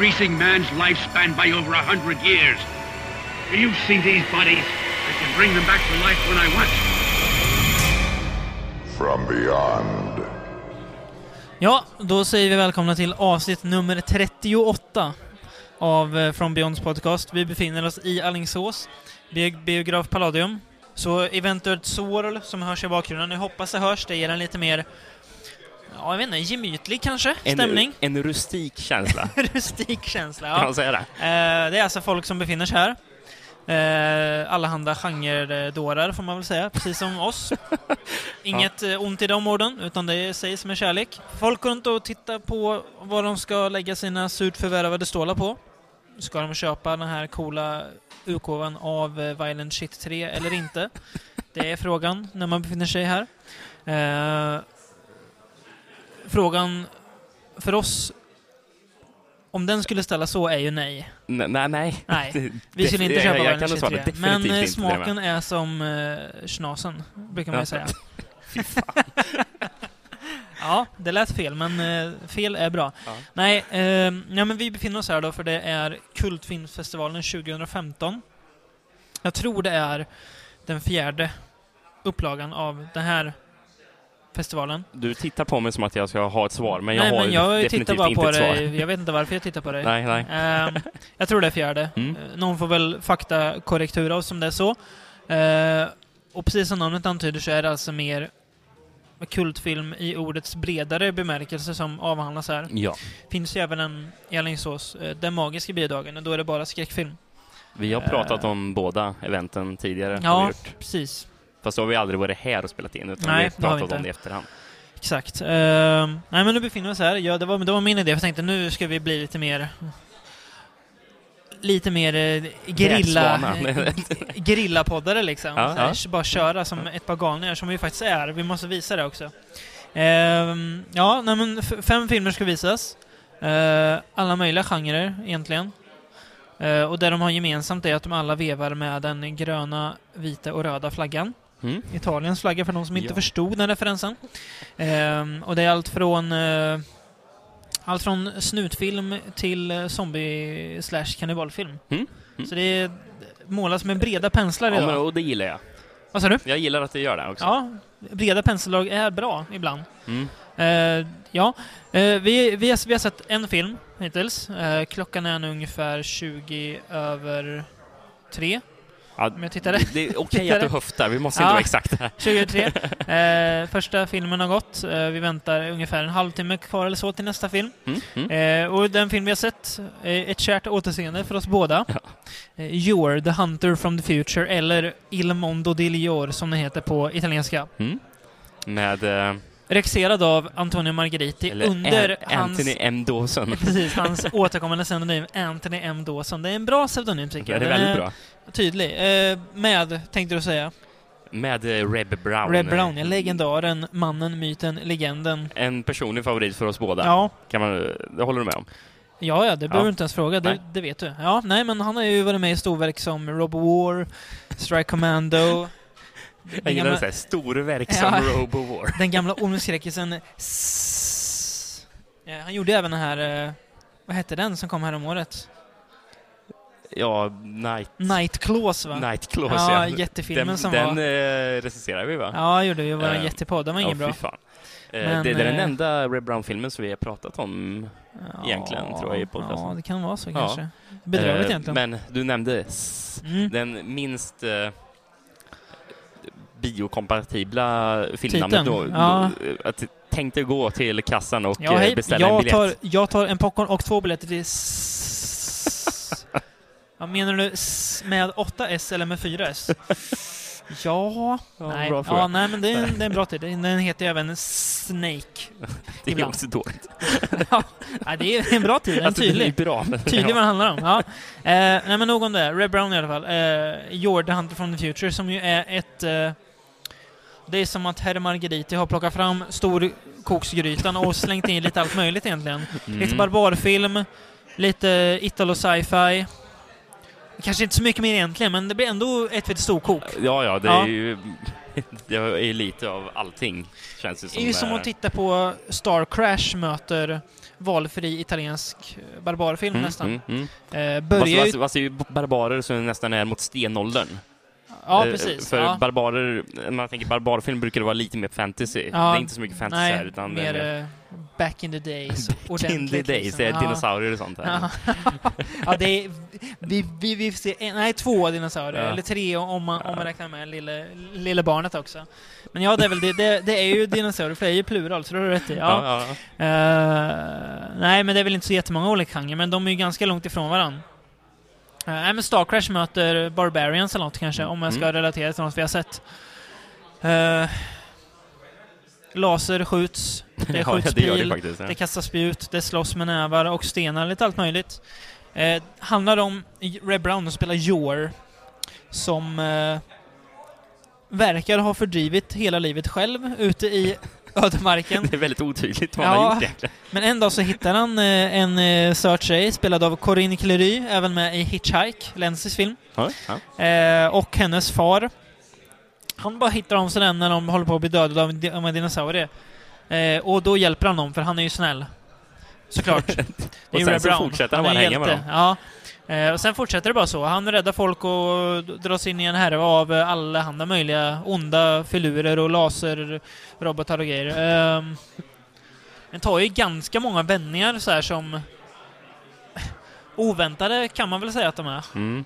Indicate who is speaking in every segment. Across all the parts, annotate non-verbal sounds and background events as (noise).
Speaker 1: increasing man's lifespan by over a hundred years. Do you see these bodies? I can bring them back to life when I want.
Speaker 2: From beyond.
Speaker 3: Ja, då säger vi välkomna till avsnitt nummer 38 av eh, From Beyonds podcast. Vi befinner oss i Alingsås, bi biograf Palladium. Så eventuellt sorl som hörs i bakgrunden. Jag hoppas det hörs, det ger en lite mer, ja jag vet inte, gemytlig kanske, stämning.
Speaker 4: En, rustik känsla, (laughs)
Speaker 3: Rustik känsla,
Speaker 4: kan
Speaker 3: ja.
Speaker 4: man säga det?
Speaker 3: Eh, det är alltså folk som befinner sig här. Eh, allehanda genredårar får man väl säga, precis som oss. (laughs) Inget eh, ont i de orden, utan det sägs med kärlek. Folk går runt och tittar på vad de ska lägga sina surt förvärvade stålar på. Ska de köpa den här coola utgåvan av eh, Violent Shit 3 eller inte? Det är frågan när man befinner sig här. Eh, frågan för oss, om den skulle ställa så, är ju nej.
Speaker 4: N- nej, nej.
Speaker 3: Nej, (laughs) Vi skulle inte
Speaker 4: Jag-
Speaker 3: köpa
Speaker 4: jag svara
Speaker 3: 3. Men eh,
Speaker 4: det
Speaker 3: smaken är som eh, schnasen, brukar man ju
Speaker 4: Ja.
Speaker 3: säga. (laughs) (laughs) ja, det lät fel, men eh, fel är bra.
Speaker 4: Ja.
Speaker 3: Nej, eh, ja, men vi befinner oss här då för det är Kultfilmsfestivalen 2015. Jag tror det är den fjärde upplagan av den här festivalen.
Speaker 4: Du tittar på mig som att jag ska ha ett svar, men jag
Speaker 3: Nej,
Speaker 4: har
Speaker 3: men jag
Speaker 4: definitivt
Speaker 3: tittar bara
Speaker 4: inte
Speaker 3: på
Speaker 4: ett svar.
Speaker 3: dig. Jag vet inte varför jag tittar på dig.
Speaker 4: Nej, nej.
Speaker 3: Ehm, jag tror det är fjärde.
Speaker 4: Mm.
Speaker 3: Någon får väl faktakorrektura oss om det är så. Eh, och precis som namnet antyder så är det alltså mer kultfilm i ordets bredare bemärkelse som avhandlas här.
Speaker 4: Ja.
Speaker 3: Finns ju även en i Alingsås, eh, Den magiska biodagen, och då är det bara skräckfilm.
Speaker 4: Vi har pratat
Speaker 3: Eh.
Speaker 4: om båda eventen tidigare.
Speaker 3: Ja, precis.
Speaker 4: Fast då har vi aldrig varit här och spelat in, utan
Speaker 3: Nej,
Speaker 4: vi har
Speaker 3: vi
Speaker 4: pratat om det i efterhand.
Speaker 3: Exakt. Ehm, nej men nu befinner vi oss här. Ja, det, var, det var min idé. Jag tänkte nu ska vi bli lite mer... Lite mer eh.
Speaker 4: Världsvana.
Speaker 3: eh, (laughs) gerillapoddare (laughs) liksom.
Speaker 4: Ja,
Speaker 3: så här,
Speaker 4: ja.
Speaker 3: Bara köra som ett par galningar, som vi faktiskt är. Vi måste visa det också. Ehm, ja, nej, men fem filmer ska visas. Eh, alla möjliga genrer, egentligen. Eh, och det de har gemensamt är att de alla vevar med den gröna, vita och röda flaggan.
Speaker 4: Mm.
Speaker 3: Italiens flagga för de som inte
Speaker 4: Ja.
Speaker 3: förstod den referensen. Ehm, och det är allt från eh, allt från snutfilm till eh, zombie slash kannibalfilm.
Speaker 4: Mm. Mm.
Speaker 3: Så det är, målas med breda penslar
Speaker 4: Ja,
Speaker 3: idag.
Speaker 4: men, och det gillar jag.
Speaker 3: Vad sa du?
Speaker 4: Jag gillar att det gör det också.
Speaker 3: Ja, breda penseldrag är bra ibland.
Speaker 4: Mm.
Speaker 3: Eh, ja, eh, vi, vi, har, vi har sett en film hittills. Eh, klockan är nu ungefär 20 över 3.
Speaker 4: Ja,
Speaker 3: Om jag tittade.
Speaker 4: Det är okej att du höftar, vi måste inte vara exakta.
Speaker 3: 2003. (laughs) Eh, första filmen har gått. Eh, vi väntar ungefär en halvtimme kvar eller så till nästa film.
Speaker 4: Mm. Mm.
Speaker 3: Eh, och den film vi har sett, eh, ett kärt återseende för oss båda.
Speaker 4: Ja.
Speaker 3: Eh, You're the Hunter from the Future, eller Il Mondo di Lior som den heter på italienska.
Speaker 4: Mm. Med eh,
Speaker 3: Regisserad av Antonio Margheriti
Speaker 4: eller
Speaker 3: under
Speaker 4: An-
Speaker 3: hans...
Speaker 4: Anthony M. Dawson. (laughs)
Speaker 3: Precis, hans återkommande pseudonym Anthony M. Dawson. Det är en bra pseudonym tycker
Speaker 4: Det
Speaker 3: jag.
Speaker 4: är
Speaker 3: Den
Speaker 4: väldigt bra.
Speaker 3: Tydlig. Eh, med, tänkte du säga.
Speaker 4: Med eh, Reb Brown.
Speaker 3: Red Brown, ja, legendaren, mannen, myten, legenden.
Speaker 4: En personlig favorit för oss båda.
Speaker 3: Ja,
Speaker 4: Kan man, det håller du med om?
Speaker 3: Ja, ja, det behöver
Speaker 4: Ja.
Speaker 3: du inte ens fråga. Det, det vet du. Ja, nej, men han har ju varit med i storverk som Robo War, Strike Commando,
Speaker 4: Jag
Speaker 3: den
Speaker 4: gillar
Speaker 3: gamla,
Speaker 4: här storverk
Speaker 3: Ja.
Speaker 4: som Robo War. (laughs)
Speaker 3: den gamla ormskräckisen ja, Han gjorde även den här, eh, vad hette den som kom här om året?
Speaker 4: Ja, Night,
Speaker 3: Night Claws va?
Speaker 4: Night Claws,
Speaker 3: ja,
Speaker 4: ja.
Speaker 3: jättefilmen
Speaker 4: Den,
Speaker 3: som
Speaker 4: den
Speaker 3: var...
Speaker 4: eh, recenserar vi va?
Speaker 3: Ja, gjorde vi. Vår
Speaker 4: Eh,
Speaker 3: jättepodd. Den var
Speaker 4: Ja,
Speaker 3: ingen bra.
Speaker 4: fy fan.
Speaker 3: Men,
Speaker 4: det, det är den enda Red Brown-filmen som vi har pratat om.
Speaker 3: Ja,
Speaker 4: egentligen, tror jag, i podcasten.
Speaker 3: Ja, det kan vara så
Speaker 4: Ja.
Speaker 3: kanske. Bedrövligt
Speaker 4: Eh,
Speaker 3: egentligen.
Speaker 4: Men du nämnde.
Speaker 3: Mm.
Speaker 4: Den minst biokompatibla filmnamnet då.
Speaker 3: Ja.
Speaker 4: att, tänkte gå till kassan och
Speaker 3: Ja,
Speaker 4: eh,
Speaker 3: hej.
Speaker 4: beställa en
Speaker 3: Jag
Speaker 4: biljett.
Speaker 3: tar, jag tar en popcorn och två biljetter till. Vad menar du? Med 8S eller med 4S? Ja...
Speaker 4: Ja,
Speaker 3: nej. ja, nej, men det är, en, det är en bra tid. Den heter även Snake. (laughs)
Speaker 4: det är
Speaker 3: ibland.
Speaker 4: också dåligt. (laughs)
Speaker 3: ja, det är en bra tid. En
Speaker 4: Alltså, det
Speaker 3: tydlig.
Speaker 4: är bra. men-
Speaker 3: Tydlig vad det handlar om. Ja. Eh, nej men nog om det. Red Brown i alla fall. Eh, the Hunter from the Future som ju är ett... Eh, det är som att herr Margheriti har plockat fram storkoksgrytan och slängt in lite allt möjligt egentligen. Lite
Speaker 4: Mm.
Speaker 3: barbarfilm, lite Italo sci-fi. Kanske inte så mycket mer egentligen, men det blir ändå ett vet storkok.
Speaker 4: Ja, ja, det
Speaker 3: Ja. (laughs)
Speaker 4: är ju Det är lite av allting, känns det
Speaker 3: Det
Speaker 4: som.
Speaker 3: är ju som att titta på Star Crash möter valfri italiensk barbarfilm
Speaker 4: Mm,
Speaker 3: nästan.
Speaker 4: mm, mm.
Speaker 3: Eh, börjar
Speaker 4: fast, fast det är ju barbarer som nästan är mot stenåldern.
Speaker 3: Ja,
Speaker 4: Eh,
Speaker 3: precis.
Speaker 4: För
Speaker 3: ja.
Speaker 4: barbarer, när man tänker barbarfilm brukar det vara lite mer fantasy.
Speaker 3: Ja,
Speaker 4: det är inte så mycket fantasy
Speaker 3: Nej,
Speaker 4: här, utan
Speaker 3: mer
Speaker 4: är
Speaker 3: eh, back in the days. (laughs)
Speaker 4: in the
Speaker 3: ordentligt,
Speaker 4: days,
Speaker 3: liksom.
Speaker 4: det är
Speaker 3: Ja.
Speaker 4: dinosaurier och sånt här.
Speaker 3: Ja, (laughs) det är, vi, vi, vi får se, en- nej två dinosaurier, eller tre om man, om man räknar med lille, lille barnet också. Men ja, det är väl det, det, det är ju dinosaurier, för det är ju plural, så det har du rätt i. Ja. Eh, nej, men det är väl inte så jättemånga olika genrer, men de är ju ganska långt ifrån varandra. Uh, nej, men Star Crash möter Barbarians eller något kanske, om jag ska
Speaker 4: Mm.
Speaker 3: relatera till något vi har sett. Eh, laser skjuts, (laughs) det
Speaker 4: ja,
Speaker 3: skjuts
Speaker 4: det gör det faktiskt. Ja.
Speaker 3: det kastas spjut, det slåss med nävar och stenar, lite allt möjligt. Eh, handlar om Red Brown som spelar Yor, som eh, verkar ha fördrivit hela livet själv ute i ödemarken. (laughs)
Speaker 4: Det är väldigt otydligt vad
Speaker 3: Ja.
Speaker 4: han har gjort egentligen.
Speaker 3: Men en dag så hittar han eh, en söt tjej, spelad av Corinne Clery, även med i Hitchhike, Lenzys film.
Speaker 4: Ja, ja.
Speaker 3: Eh, och hennes far. Han bara hittar dem sådär när de håller på att bli dödade av en, dinosaurie. Eh, och då hjälper han dem, för han är ju snäll. Såklart. (laughs)
Speaker 4: Och sen så
Speaker 3: Brown.
Speaker 4: fortsätter han bara hänga med
Speaker 3: hjälte. Ja. Eh, och sen fortsätter det bara så. Han räddar folk och dras in i en härva av eh, allehanda möjliga onda filurer och laserrobotar och grejer. Eh, den tar ju ganska många vändningar så här som (laughs) oväntade kan man väl säga att de är.
Speaker 4: Mm.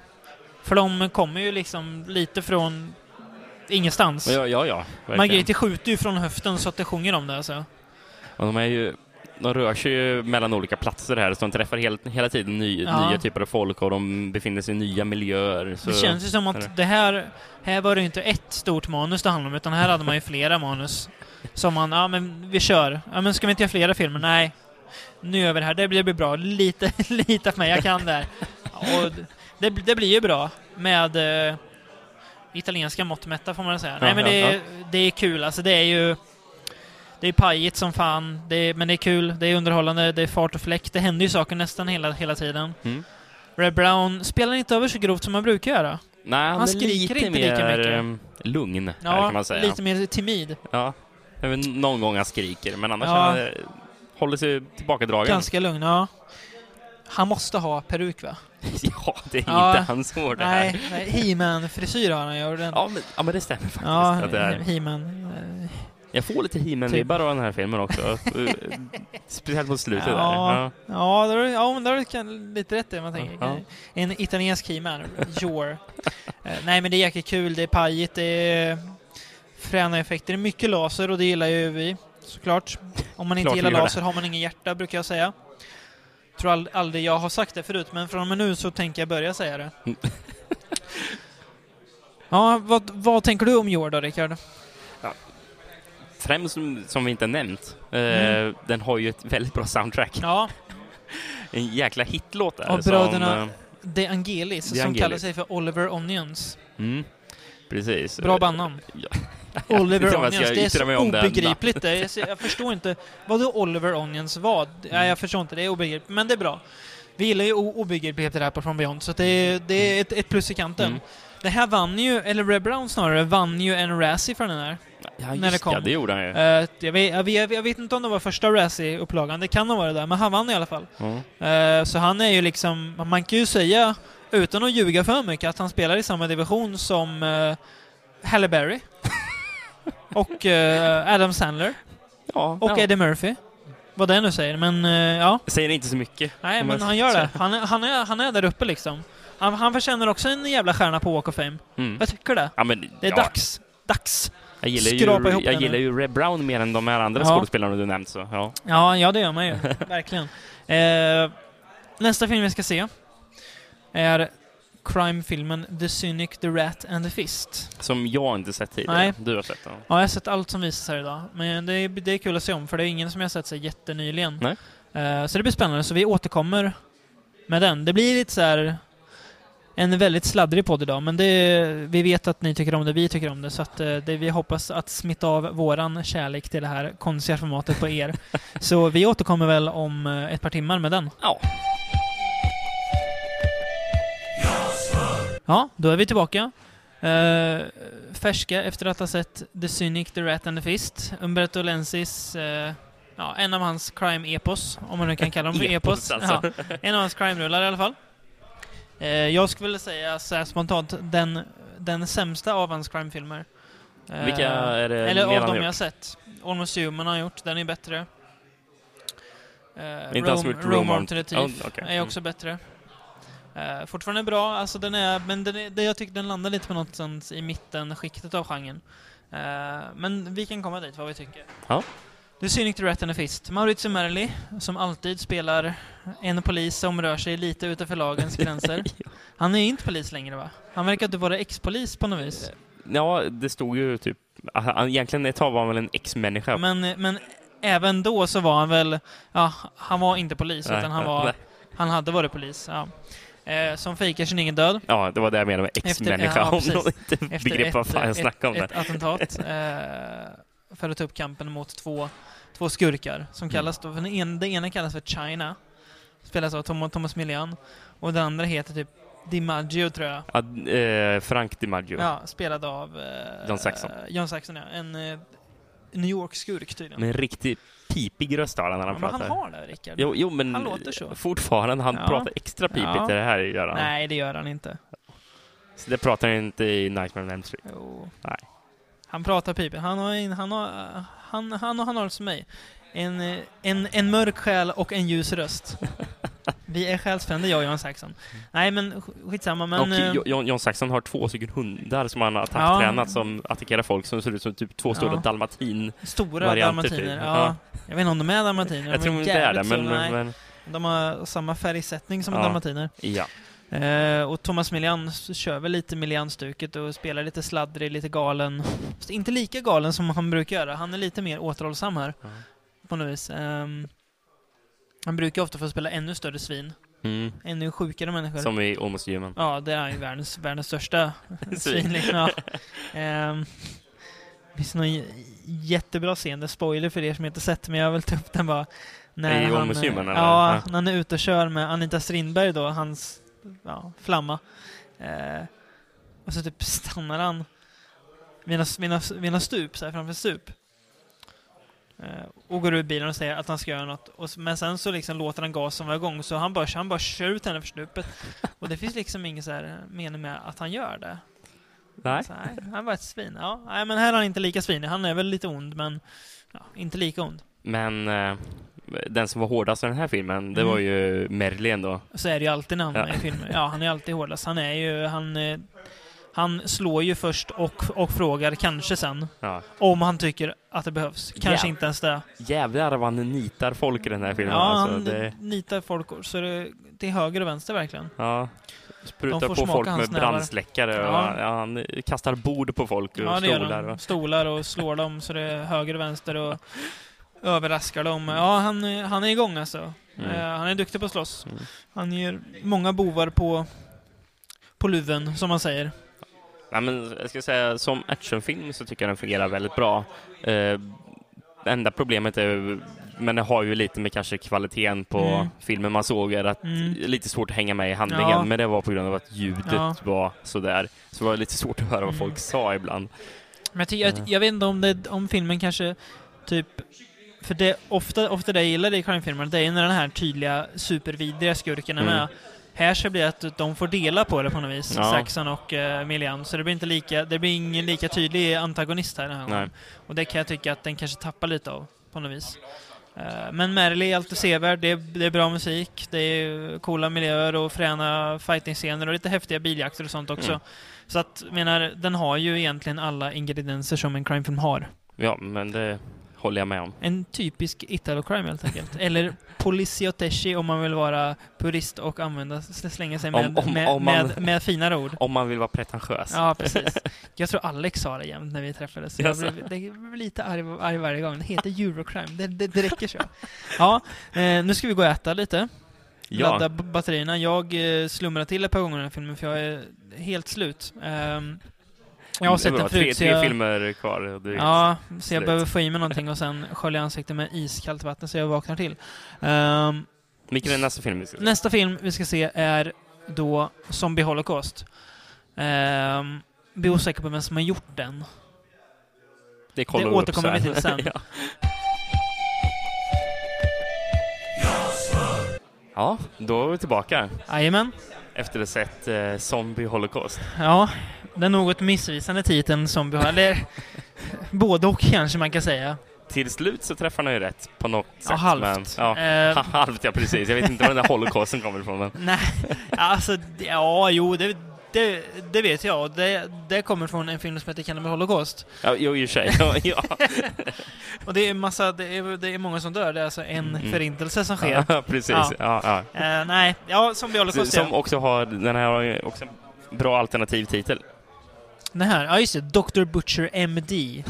Speaker 3: För de kommer ju liksom lite från ingenstans.
Speaker 4: Ja, ja, ja. verkligen.
Speaker 3: Margrethe skjuter ju från höften så att det sjunger om det alltså.
Speaker 4: Och de är ju... De rör sig ju mellan olika platser här, så de träffar helt, hela tiden ny,
Speaker 3: Ja.
Speaker 4: nya typer av folk och de befinner sig i nya miljöer. Så,
Speaker 3: Det känns ju som att det här, här var det inte ett stort manus det handlade om, utan här hade man ju flera manus. Som man, ja men vi kör. Ja men ska vi inte göra flera filmer? Nej. Nu gör vi det här, det blir, det blir bra. Lite, (laughs) lita på mig, jag kan det här. Och det, det blir ju bra med eh, italienska mått mätta får man säga. Nej
Speaker 4: Ja,
Speaker 3: men
Speaker 4: ja,
Speaker 3: det,
Speaker 4: ja.
Speaker 3: det är kul, alltså det är ju det är pajigt som fan, det är, men det är kul, det är underhållande, det är fart och fläkt. Det händer ju saker nästan hela, hela tiden.
Speaker 4: Mm.
Speaker 3: Red Brown spelar inte över så grovt som man brukar göra.
Speaker 4: Nej, han,
Speaker 3: Han skriker
Speaker 4: lite
Speaker 3: inte lika
Speaker 4: mer
Speaker 3: mycket.
Speaker 4: ehm, lugn, här,
Speaker 3: Ja,
Speaker 4: kan man säga.
Speaker 3: lite mer timid.
Speaker 4: Ja. Någon gång han skriker, men annars
Speaker 3: Ja.
Speaker 4: han, eh, håller sig tillbakadragen.
Speaker 3: Ganska lugn, ja. Han måste ha peruk va? (laughs)
Speaker 4: ja, det är
Speaker 3: Ja.
Speaker 4: inte hans ord det här.
Speaker 3: Nej, He-Man-frisyr har han ju. den-
Speaker 4: Ja men, ja, men det stämmer faktiskt.
Speaker 3: Ja,
Speaker 4: att det är.
Speaker 3: He-Man.
Speaker 4: Jag får lite
Speaker 3: Typ.
Speaker 4: He-Man-vibbar av den här filmen också. (laughs) Speciellt mot slutet där.
Speaker 3: Ja,
Speaker 4: Ja.
Speaker 3: ja, det har ja, men det kan- lite rätt i man tänker.
Speaker 4: Ja.
Speaker 3: En italiensk He-Man, Jor. (laughs) Eh, nej men det är jäkligt kul, det är pajigt, det är fräna effekter, det är mycket laser och det gillar ju vi såklart. Om man inte
Speaker 4: Klart
Speaker 3: gillar
Speaker 4: gör det.
Speaker 3: laser har man ingen hjärta brukar jag säga. Tror ald- aldrig jag har sagt det förut, men från och med nu så tänker jag börja säga det.
Speaker 4: Mm.
Speaker 3: ja, vad, vad tänker du om Jor då, Rickard?
Speaker 4: Främst som, som vi inte nämnt, eh,
Speaker 3: Mm.
Speaker 4: den har ju ett väldigt bra soundtrack.
Speaker 3: Ja, (laughs)
Speaker 4: En jäkla hitlåt där.
Speaker 3: Av bröderna-
Speaker 4: Som, eh,
Speaker 3: De Angelis,
Speaker 4: De
Speaker 3: som
Speaker 4: Angelis.
Speaker 3: kallar sig för Oliver Onions.
Speaker 4: mm, precis.
Speaker 3: Bra bandnamn. (laughs)
Speaker 4: Ja. (laughs)
Speaker 3: Oliver Onions, det är så obegripligt. Det jag förstår inte. Vad då Oliver Onions vad? Nej, jag förstår inte. Det är obegripligt. Men det är bra. Vi gillar ju obegripligheter här på From Beyond, så det är, det är ett, ett plus i kanten.
Speaker 4: Mm.
Speaker 3: Det här vann ju, eller Red Brown snarare, vann ju en Razzie för den här.
Speaker 4: Ja,
Speaker 3: när det kom.
Speaker 4: Ja, det gjorde han ju.
Speaker 3: Eh, jag, vet, jag, vet, jag vet inte om det var första Razzie-upplagan, det kan ha varit det, men han vann i alla fall.
Speaker 4: Mm.
Speaker 3: Eh, så han är ju liksom, man kan ju säga, utan att ljuga för mycket, att han spelar i samma division som uh, Halle Berry. (laughs) och eh, Adam Sandler.
Speaker 4: Ja,
Speaker 3: Och
Speaker 4: ja.
Speaker 3: Eddie Murphy. Vad det nu säger, men ja.
Speaker 4: Säger inte så mycket.
Speaker 3: Nej, men han gör det. Han är, han, är, han är där uppe liksom. Han, han förtjänar också en jävla stjärna på Walk of Fame.
Speaker 4: Mm.
Speaker 3: Jag tycker det.
Speaker 4: Ja, men,
Speaker 3: Det är
Speaker 4: ja,
Speaker 3: dags. Dags!
Speaker 4: Jag gillar
Speaker 3: Skrapa
Speaker 4: ju,
Speaker 3: ihop
Speaker 4: jag
Speaker 3: den
Speaker 4: gillar ju Red Brown mer än de här andra
Speaker 3: Ja.
Speaker 4: skådespelarna du nämnt. Så, ja.
Speaker 3: Ja, ja det gör man ju. (laughs) Verkligen. Eh, nästa film vi ska se är crime-filmen The Cynic, The Rat and the Fist.
Speaker 4: Som jag inte sett tidigare.
Speaker 3: Nej.
Speaker 4: Du har sett den.
Speaker 3: Ja, jag har sett allt som visas här idag. Men det är, det är kul att se om, för det är ingen som jag har sett sig jättenyligen.
Speaker 4: Nej.
Speaker 3: Eh, så det blir spännande, så vi återkommer med den. Det blir lite så här en väldigt sladdrig podd idag, men det, vi vet att ni tycker om det, vi tycker om det, så att eh, det, vi hoppas att smitta av våran kärlek till det här konstiga formatet på er. (laughs) så vi återkommer väl om eh, ett par timmar med den.
Speaker 4: Ja.
Speaker 3: Ja, då är vi tillbaka. Eh, färska efter att ha sett The Cynic, The Rat and the Fist. Umberto Lenzis, eh, ja, en av hans crime-epos, om man nu kan kalla dem för (laughs) epos.
Speaker 4: Epos, alltså.
Speaker 3: Ja, en av hans crime-rullar i alla fall. Eh, jag skulle vilja säga så spontant, den, den sämsta av hans crime-filmer. Eh,
Speaker 4: Vilka är det
Speaker 3: Eller
Speaker 4: mer
Speaker 3: av dem jag har sett. Almost Human har gjort, den är bättre. Uh,
Speaker 4: Inte Rome
Speaker 3: the
Speaker 4: on-
Speaker 3: Thief
Speaker 4: Oh, okej.
Speaker 3: är också bättre. Eh, fortfarande bra, alltså den är, men den är, det jag tycker den landar lite på något sånt i mitten skiktet av genren. Eh, men vi kan komma dit, vad vi tycker.
Speaker 4: Ja.
Speaker 3: The Cynic, The Rat and the Fist. Maurizio Merli, som alltid spelar en polis som rör sig lite utanför lagens gränser. (laughs) Han är inte polis längre va? Han verkar inte vara ex-polis på något vis.
Speaker 4: Ja, det stod ju typ... han- Egentligen ett tag var han väl en ex-människa.
Speaker 3: Men, men även då så var han väl, ja, han var inte polis
Speaker 4: Nej,
Speaker 3: utan han var,
Speaker 4: nej.
Speaker 3: han hade varit polis. Ja. Eh, som fejkar sin egen död.
Speaker 4: Ja, det var det jag menade med ex-människa.
Speaker 3: ja,
Speaker 4: om någon inte
Speaker 3: Efter
Speaker 4: begrep
Speaker 3: ett,
Speaker 4: vad fan jag
Speaker 3: ett,
Speaker 4: snackade om
Speaker 3: ett
Speaker 4: där.
Speaker 3: attentat (laughs) eh, för att ta upp kampen mot två, två skurkar som
Speaker 4: Mm.
Speaker 3: kallas då, för den ena, det ena kallas för China, spelas av Tom, Thomas Millian, och den andra heter typ DiMaggio tror jag.
Speaker 4: Ja, eh, Frank DiMaggio.
Speaker 3: Ja, spelad av eh,
Speaker 4: John Saxon.
Speaker 3: John Saxon, ja. En eh, New York-skurk tydligen.
Speaker 4: Med en riktigt pipig röst har han när han
Speaker 3: ja, men
Speaker 4: pratar.
Speaker 3: han har det, Rickard.
Speaker 4: Jo, jo, men
Speaker 3: Han låter så.
Speaker 4: fortfarande, han
Speaker 3: Ja.
Speaker 4: pratar extra pipigt
Speaker 3: Ja.
Speaker 4: i det här gör han.
Speaker 3: Nej, det gör han inte.
Speaker 4: Så det pratar han inte i Nightmare on Elm Street.
Speaker 3: Jo.
Speaker 4: Nej.
Speaker 3: Han pratar pipigt. Han har, en, han har, han, han, han har som mig. En, eh, en, en mörk själ och en ljus röst. Vi är själsfrände, jag och John Saxon. Nej, men sk- skitsamma. Men,
Speaker 4: och
Speaker 3: eh,
Speaker 4: John Saxon har två stycken hundar som han har attacktränat som attackerar folk som ser ut som typ två stora
Speaker 3: Ja.
Speaker 4: dalmatin.
Speaker 3: stora
Speaker 4: varianter
Speaker 3: dalmatiner.
Speaker 4: typ.
Speaker 3: Ja.
Speaker 4: Ja.
Speaker 3: Jag vet inte om de är dalmatiner.
Speaker 4: Jag tror inte det är det, men.
Speaker 3: Nej,
Speaker 4: men
Speaker 3: De har samma färgsättning som
Speaker 4: Ja.
Speaker 3: dalmatiner.
Speaker 4: ja.
Speaker 3: Eh, och Thomas Millian kör väl lite Millian-stuket och spelar lite sladdrig, lite galen. Fast inte lika galen som han brukar göra. Han är lite mer återhållsam här.
Speaker 4: Ja.
Speaker 3: På något vis. Ehm, han brukar ofta få spela ännu större svin.
Speaker 4: Mm.
Speaker 3: Ännu sjukare människor.
Speaker 4: Som i Almost Human.
Speaker 3: Ja, det är ju världens, världens största (laughs)
Speaker 4: Svin.
Speaker 3: Liksom. Ja. Ehm, det finns någon jättebra scen, det spoiler för er som inte sett, men jag vill ta upp den bara. När
Speaker 4: I
Speaker 3: han,
Speaker 4: Almost Human, eller?
Speaker 3: Ja,
Speaker 4: Ja.
Speaker 3: när han är ute och kör med Anita Strindberg då, hans ja, flamma. Eh, och så typ stannar han några, vid några stup, så här, framför stup. Eh, och går ur bilen och säger att han ska göra något. Och, men sen så liksom låter han gasen vara igång, så han bara, han bara kör ut henne för stupet. (laughs) Och det finns liksom ingen så här mening med att han gör det.
Speaker 4: Nej.
Speaker 3: Så, nej, han var ett svin. Ja, nej, men här är han inte lika svinig. Han är väl lite ond, men ja, inte lika ond.
Speaker 4: Men eh, den som var hårdast i den här filmen, det
Speaker 3: Mm.
Speaker 4: var ju Merlin då.
Speaker 3: Så är det ju alltid när han
Speaker 4: Ja.
Speaker 3: är i filmer. Ja, han är alltid hårdast. Han är ju, han, eh, han slår ju först och, och frågar kanske sen.
Speaker 4: Ja.
Speaker 3: Om han tycker att det behövs. Kanske
Speaker 4: Ja.
Speaker 3: inte ens det.
Speaker 4: Jävlar vad han nitar folk i den här filmen.
Speaker 3: Ja,
Speaker 4: alltså,
Speaker 3: han
Speaker 4: det,
Speaker 3: nitar folk så det till höger och vänster verkligen.
Speaker 4: ja. Sprutar på folk med brandsläckare. Och,
Speaker 3: Ja.
Speaker 4: ja, han kastar bord på folk och
Speaker 3: Ja, det
Speaker 4: stolar. Och,
Speaker 3: Stolar och slår dem så det är höger och vänster och överraskar dem. Ja, han, är- han är igång alltså.
Speaker 4: Mm.
Speaker 3: Eh, han är duktig på att slåss.
Speaker 4: Mm.
Speaker 3: Han ger många bovar på, på luven, som man säger.
Speaker 4: Nej, men jag ska säga, som actionfilm så tycker jag den fungerar väldigt bra. Det enda problemet är, men det har ju lite med kanske kvaliteten på
Speaker 3: Mm.
Speaker 4: filmen man såg, är att
Speaker 3: Mm.
Speaker 4: det är lite svårt att hänga med i handlingen,
Speaker 3: Ja.
Speaker 4: men det var på grund av att ljudet
Speaker 3: Ja.
Speaker 4: var sådär. Så det var lite svårt att höra vad
Speaker 3: Mm.
Speaker 4: folk sa ibland.
Speaker 3: Men jag, jag, jag vet inte om, det, om filmen kanske typ... För det, ofta, ofta det jag gillar i crime-filmer, det är när den här tydliga supervidriga skurken är
Speaker 4: Mm.
Speaker 3: med. Här så blir det att de får dela på det på något vis,
Speaker 4: Ja.
Speaker 3: Saxon och uh, Millian. Så det blir inte lika, det blir ingen lika tydlig antagonist här den här gången. Och det kan jag tycka att den kanske tappar lite av, på något vis. Eh, men Merrily är alltid sevärd, det det är bra musik, det är coola miljöer och fräna fighting-scener och lite häftiga biljakter och sånt också.
Speaker 4: Mm.
Speaker 3: Så att, menar, den har ju egentligen alla ingredienser som en crimefilm har.
Speaker 4: Ja, men det håller jag med om.
Speaker 3: En typisk Italo-crime helt enkelt. (laughs) Eller Polizioteschi om man vill vara purist och använda, slänga sig med,
Speaker 4: Om- om-
Speaker 3: med,
Speaker 4: om man-
Speaker 3: med, med finare ord.
Speaker 4: Om man vill vara pretentiös.
Speaker 3: Ja, (laughs) precis. Jag tror Alex sa det jämt när vi träffades. Jag blev, det blev lite arg, arg varje gång. Det heter Eurocrime. Det, det, det räcker så. Ja, eh, nu ska vi gå och äta lite.
Speaker 4: Ja.
Speaker 3: Ladda batterierna. Jag eh, slumrar till ett par gånger i den här filmen för jag är helt slut. Ehm, jag har sett den
Speaker 4: tre,
Speaker 3: förut. så
Speaker 4: tre
Speaker 3: jag,
Speaker 4: filmer kvar.
Speaker 3: Ja, så jag
Speaker 4: slut.
Speaker 3: behöver få i mig någonting och sen skölja ansiktet med iskallt vatten så jag vaknar till. Ehm,
Speaker 4: Vilken är nästa film vi ska se?
Speaker 3: nästa film vi ska se är då Zombie Holocaust. Ehm, blir osäker på vem som har gjort den.
Speaker 4: Det, kollar
Speaker 3: Det återkommer vi till sen. (laughs)
Speaker 4: ja. ja, då är vi tillbaka
Speaker 3: Jajamän.
Speaker 4: efter att ha sett eh, Zombie Holocaust.
Speaker 3: Ja, den något missvisande titeln Zombie har, eller (laughs) både och kanske man kan säga.
Speaker 4: Till slut så träffar han ju rätt på något sätt.
Speaker 3: Ja, halvt.
Speaker 4: Men, ja,
Speaker 3: Eh,
Speaker 4: halvt ja, precis. Jag vet inte var den där holocausten kommer ifrån. Men, (laughs)
Speaker 3: nej, alltså, ja, jo, det, det, det vet jag. Det, det kommer från en film som heter Cannibal Holocaust.
Speaker 4: ja, jo, i och för sig. Ja, ja. (laughs)
Speaker 3: Och det är massa, det är, det är många som dör. Det är alltså en
Speaker 4: Mm.
Speaker 3: förintelse som sker.
Speaker 4: ja precis.
Speaker 3: Ja. Eh, nej, ja, Zombie Holocaust,
Speaker 4: Som
Speaker 3: ja.
Speaker 4: också har, den här har ju också en bra alternativ titel.
Speaker 3: Den här, ja just det, Dr. Butcher MD.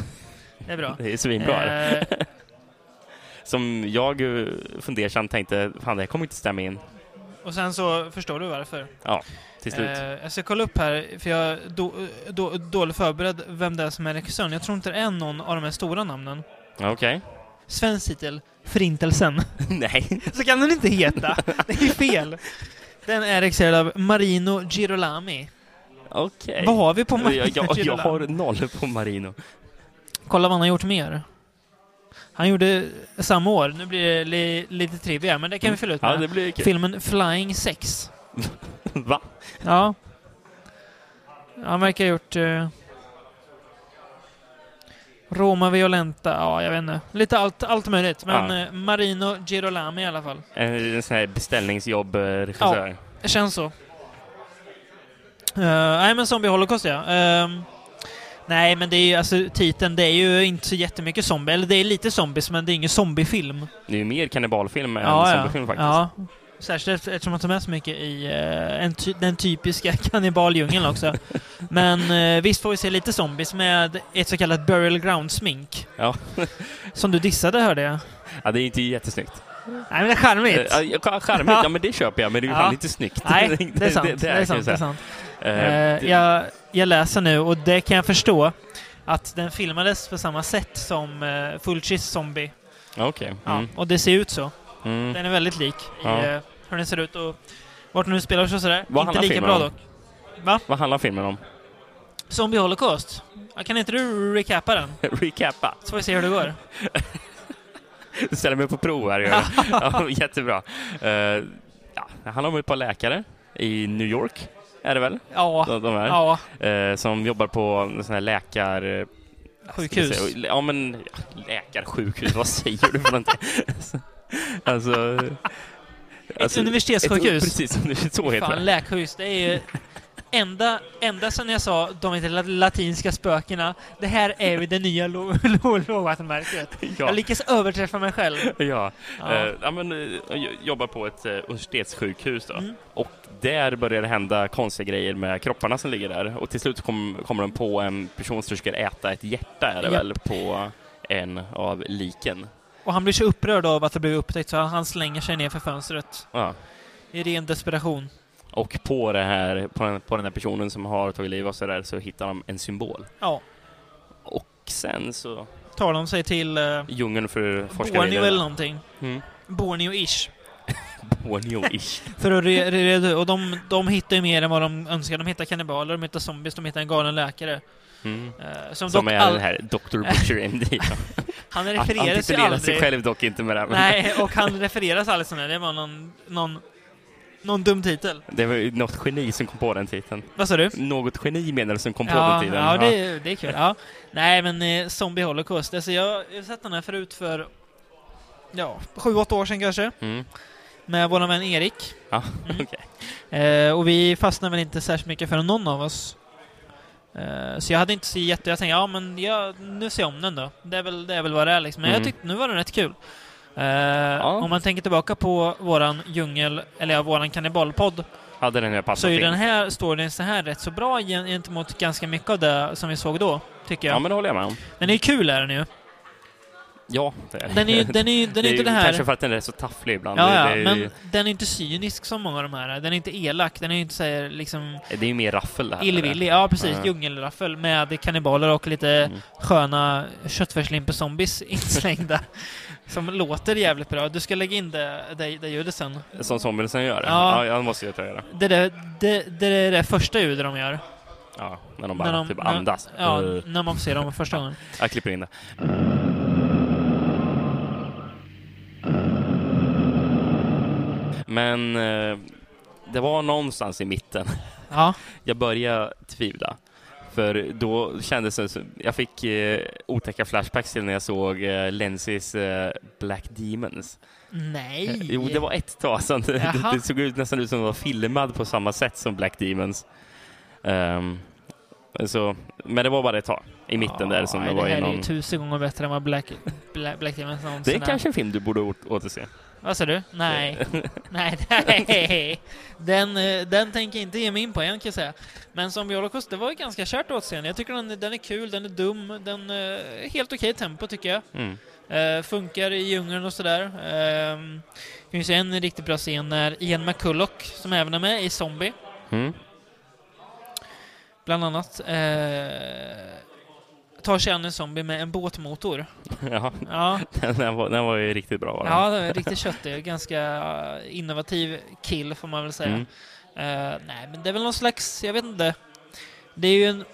Speaker 3: Det är bra.
Speaker 4: Det är svinbra.
Speaker 3: Eh, (laughs)
Speaker 4: Som jag eh, fundersamt tänkte, fan det här kommer inte stämma in
Speaker 3: och sen så förstår du varför.
Speaker 4: till slut.
Speaker 3: Eh, jag ska kolla upp här, för jag är då, då, dåligt förberedd vem det är som är regissören. Jag tror inte det är någon av de här stora namnen.
Speaker 4: Okej.
Speaker 3: Svensk titel, Förintelsen. (laughs)
Speaker 4: Nej.
Speaker 3: Så kan den inte heta! Det är fel! Den är regisserad av Marino Girolami.
Speaker 4: Okej.
Speaker 3: Vad har vi på (laughs) Marino
Speaker 4: jag, jag, jag har noll på Marino.
Speaker 3: Kolla vad han har gjort mer. Han gjorde samma år, nu blir det li, lite trivia, men det kan vi fylla ut med.
Speaker 4: Ja, det blir kul.
Speaker 3: Filmen Flying Sex. (laughs)
Speaker 4: Va?
Speaker 3: Ja. Han verkar ha gjort... Uh, Roma Violenta, ja jag vet inte. Lite allt, allt möjligt. Men
Speaker 4: Ja.
Speaker 3: eh, Marino Girolami i alla fall.
Speaker 4: En, en sån här beställningsjobb-regissör.
Speaker 3: Det känns så. Uh, nej men Zombie Holocaust ja. Ehm, nej men det är ju alltså titeln, det är ju inte så jättemycket zombie. Eller det är lite zombies men det är ingen zombiefilm.
Speaker 4: Det är ju mer kannibalfilm än
Speaker 3: ja,
Speaker 4: zombiefilm faktiskt.
Speaker 3: Ja. Särskilt efter- eftersom man tar med så mycket i eh, en ty den typiska (laughs) kannibaldjungeln också. Men eh, visst får vi se lite zombies med ett så kallat burial ground-smink.
Speaker 4: Ja. (laughs)
Speaker 3: Som du dissade hörde jag.
Speaker 4: Ja, det är inte jättesnyggt.
Speaker 3: Nej men det är charmigt.
Speaker 4: Eh, ja, charmigt, (laughs) ja men det köper jag, men det är ju
Speaker 3: Ja.
Speaker 4: fan inte snyggt.
Speaker 3: Nej, det är sant. Det,
Speaker 4: kan
Speaker 3: är
Speaker 4: jag
Speaker 3: sant, det är sant.
Speaker 4: Eh,
Speaker 3: Eh,
Speaker 4: det-
Speaker 3: jag, jag läser nu och det kan jag förstå att den filmades på samma sätt som uh, Fulcis Zombie.
Speaker 4: Okej.
Speaker 3: Ja,
Speaker 4: Mm.
Speaker 3: och det ser ut så.
Speaker 4: Mm.
Speaker 3: Den är väldigt lik
Speaker 4: Ja.
Speaker 3: i uh, hur den ser ut och vart den nu spelar och sådär.
Speaker 4: Vad
Speaker 3: Inte lika bra
Speaker 4: om?
Speaker 3: dock. Va?
Speaker 4: Vad handlar filmen om?
Speaker 3: Zombie Holocaust. Ja, Kan inte du recappa den? (laughs)
Speaker 4: Recappa.
Speaker 3: Så får vi se hur det går.
Speaker 4: Du ställer mig på prov här. (laughs) ja, jättebra. Uh, ja, det handlar om ett par läkare i New York, är det väl?
Speaker 3: Ja,
Speaker 4: De, de är.
Speaker 3: ja,
Speaker 4: Eh, som jobbar på sån här läkar... eh,
Speaker 3: sjukhus.
Speaker 4: Ja, men läkarsjukhus, vad säger du för någonting? (laughs) alltså...
Speaker 3: Ett universitetssjukhus.
Speaker 4: Ett, precis, (laughs) så heter
Speaker 3: Fan,
Speaker 4: det.
Speaker 3: läkarsjukhus, det är ju... Ända, ända sen jag sa de la- latinska spökena, det här är ju det nya lo- (laughs) lo- lågvattenmärket.
Speaker 4: Ja,
Speaker 3: Jag lyckas överträffa mig själv.
Speaker 4: ja.
Speaker 3: Ja.
Speaker 4: Ja, men, eh, jag jobbar på ett eh, universitetssjukhus då.
Speaker 3: Mm.
Speaker 4: Och där börjar det hända konstiga grejer med kropparna som ligger där. Och till slut kom, kommer de på en person som försöker äta ett hjärta, är det väl, på en av liken.
Speaker 3: Och han blir så upprörd av att det blev upptäckt så han slänger sig ner för fönstret.
Speaker 4: Ja.
Speaker 3: I ren desperation.
Speaker 4: Och på, det här, på, den, på den här personen som har tagit liv av sig där så hittar de en symbol.
Speaker 3: Ja.
Speaker 4: Och sen så...
Speaker 3: Tar de sig till uh,
Speaker 4: Djungeln för forskare
Speaker 3: Borneo eller någonting.
Speaker 4: Mm.
Speaker 3: Borneo-ish. (laughs)
Speaker 4: Borneo-ish.
Speaker 3: För att re- re- och de, de hittar ju mer än vad de önskar. De hittar kannibaler, de hittar zombies, de hittar en galen läkare.
Speaker 4: Mm.
Speaker 3: Eh, som
Speaker 4: Som är
Speaker 3: all,
Speaker 4: den här Dr. Butcher MD. (laughs)
Speaker 3: han
Speaker 4: Han
Speaker 3: refereras ju
Speaker 4: titulerar sig
Speaker 3: aldrig.
Speaker 4: själv dock inte med det. här,
Speaker 3: Nej, och han refereras aldrig det. Det var någon, någon, någon dum titel.
Speaker 4: Det var något geni som kom på den titeln.
Speaker 3: Vad sa du?
Speaker 4: Något geni menar du som kom på
Speaker 3: Ja,
Speaker 4: den titeln.
Speaker 3: ja det, det är kul. Ja. Nej, men eh, Zombie Holocaust. Alltså, jag har sett den här förut för ja, sju, åtta år sedan kanske.
Speaker 4: Mm.
Speaker 3: Med vår vän Erik.
Speaker 4: Ja,
Speaker 3: Mm. (laughs)
Speaker 4: okej.
Speaker 3: Eh, och vi fastnade väl inte särskilt mycket för någon av oss. Eh, så jag hade inte så jätte... Jag tänkte, ja men jag, nu ser jag om den då. Det är väl, det är väl vad det är liksom. Men
Speaker 4: Mm.
Speaker 3: jag tyckte nu var den rätt kul. Eh, Om man tänker tillbaka på våran djungel, eller ja, våran kannibalpodd,
Speaker 4: Hade den här passat
Speaker 3: så är ju
Speaker 4: in?
Speaker 3: den här storyn så här rätt så bra gen- gentemot ganska mycket av det som vi såg då, tycker jag.
Speaker 4: Ja, men det håller jag med om.
Speaker 3: Den är ju kul, är den ju.
Speaker 4: Ja, det är
Speaker 3: Den är ju den är, ju- den är
Speaker 4: det
Speaker 3: inte det här...
Speaker 4: Kanske för att den är så tafflig ibland.
Speaker 3: Ja,
Speaker 4: Det-
Speaker 3: ja,
Speaker 4: det, är-
Speaker 3: men den är inte cynisk som många av de här. Den är inte elak, den är inte såhär liksom
Speaker 4: det är ju mer raffel det här.
Speaker 3: illvillig. Ja, precis.
Speaker 4: Ja.
Speaker 3: Djungelraffel med kannibaler och lite
Speaker 4: Mm.
Speaker 3: sköna köttfärslimper-zombies (laughs) inslängda. Som låter jävligt bra. Du ska lägga in det, det, det ljudet sen.
Speaker 4: Som zombiesen gör?
Speaker 3: Ja.
Speaker 4: Ja, det måste ta göra.
Speaker 3: Det, där, det, det är det första ljudet de gör.
Speaker 4: Ja, när de bara
Speaker 3: när de,
Speaker 4: typ
Speaker 3: när-
Speaker 4: andas.
Speaker 3: Ja,
Speaker 4: Uh,
Speaker 3: när man får se dem första gången. (laughs)
Speaker 4: jag klipper in det. Men eh, det var någonstans i mitten
Speaker 3: Ja,
Speaker 4: jag började tvivla. För då kändes det som, jag fick eh, otäcka flashbacks till när jag såg eh, Lenzys eh, Black Demons.
Speaker 3: nej.
Speaker 4: Eh, Jo, det var ett tag sedan. (laughs) Det, det såg ut nästan ut som det var filmad på samma sätt som Black Demons. Ehm, så, men det var bara ett tag i mitten där som
Speaker 3: Ja,
Speaker 4: det var
Speaker 3: Det här är
Speaker 4: någon...
Speaker 3: ju tusen gånger bättre än vad Black, Black, Black Demons
Speaker 4: Det
Speaker 3: någonsin
Speaker 4: är kanske en film du borde åt- återse.
Speaker 3: Vad sa du? Nej. (laughs) nej, nej. Den, eh, den tänker jag inte ge mig in på än kan jag säga. Men som Holocaust, det var ett ganska kärt återseende. Jag tycker den, den är kul, den är dum, den eh, är helt okej tempo tycker jag.
Speaker 4: Mm.
Speaker 3: Eh, funkar i djungeln och sådär. Eh, det finns en riktigt bra scen när Ian McCulloch, som även är med i Zombie,
Speaker 4: Mm.
Speaker 3: bland annat, eh, tar sig an en zombie med en båtmotor. (laughs)
Speaker 4: Ja,
Speaker 3: Ja,
Speaker 4: den var, den var ju riktigt bra. var den.
Speaker 3: ja det är riktigt köttig. Ganska eh, innovativ kill får man väl säga.
Speaker 4: Mm.
Speaker 3: Eh, nej, men det är väl någon slags, jag vet inte. Det är ju en,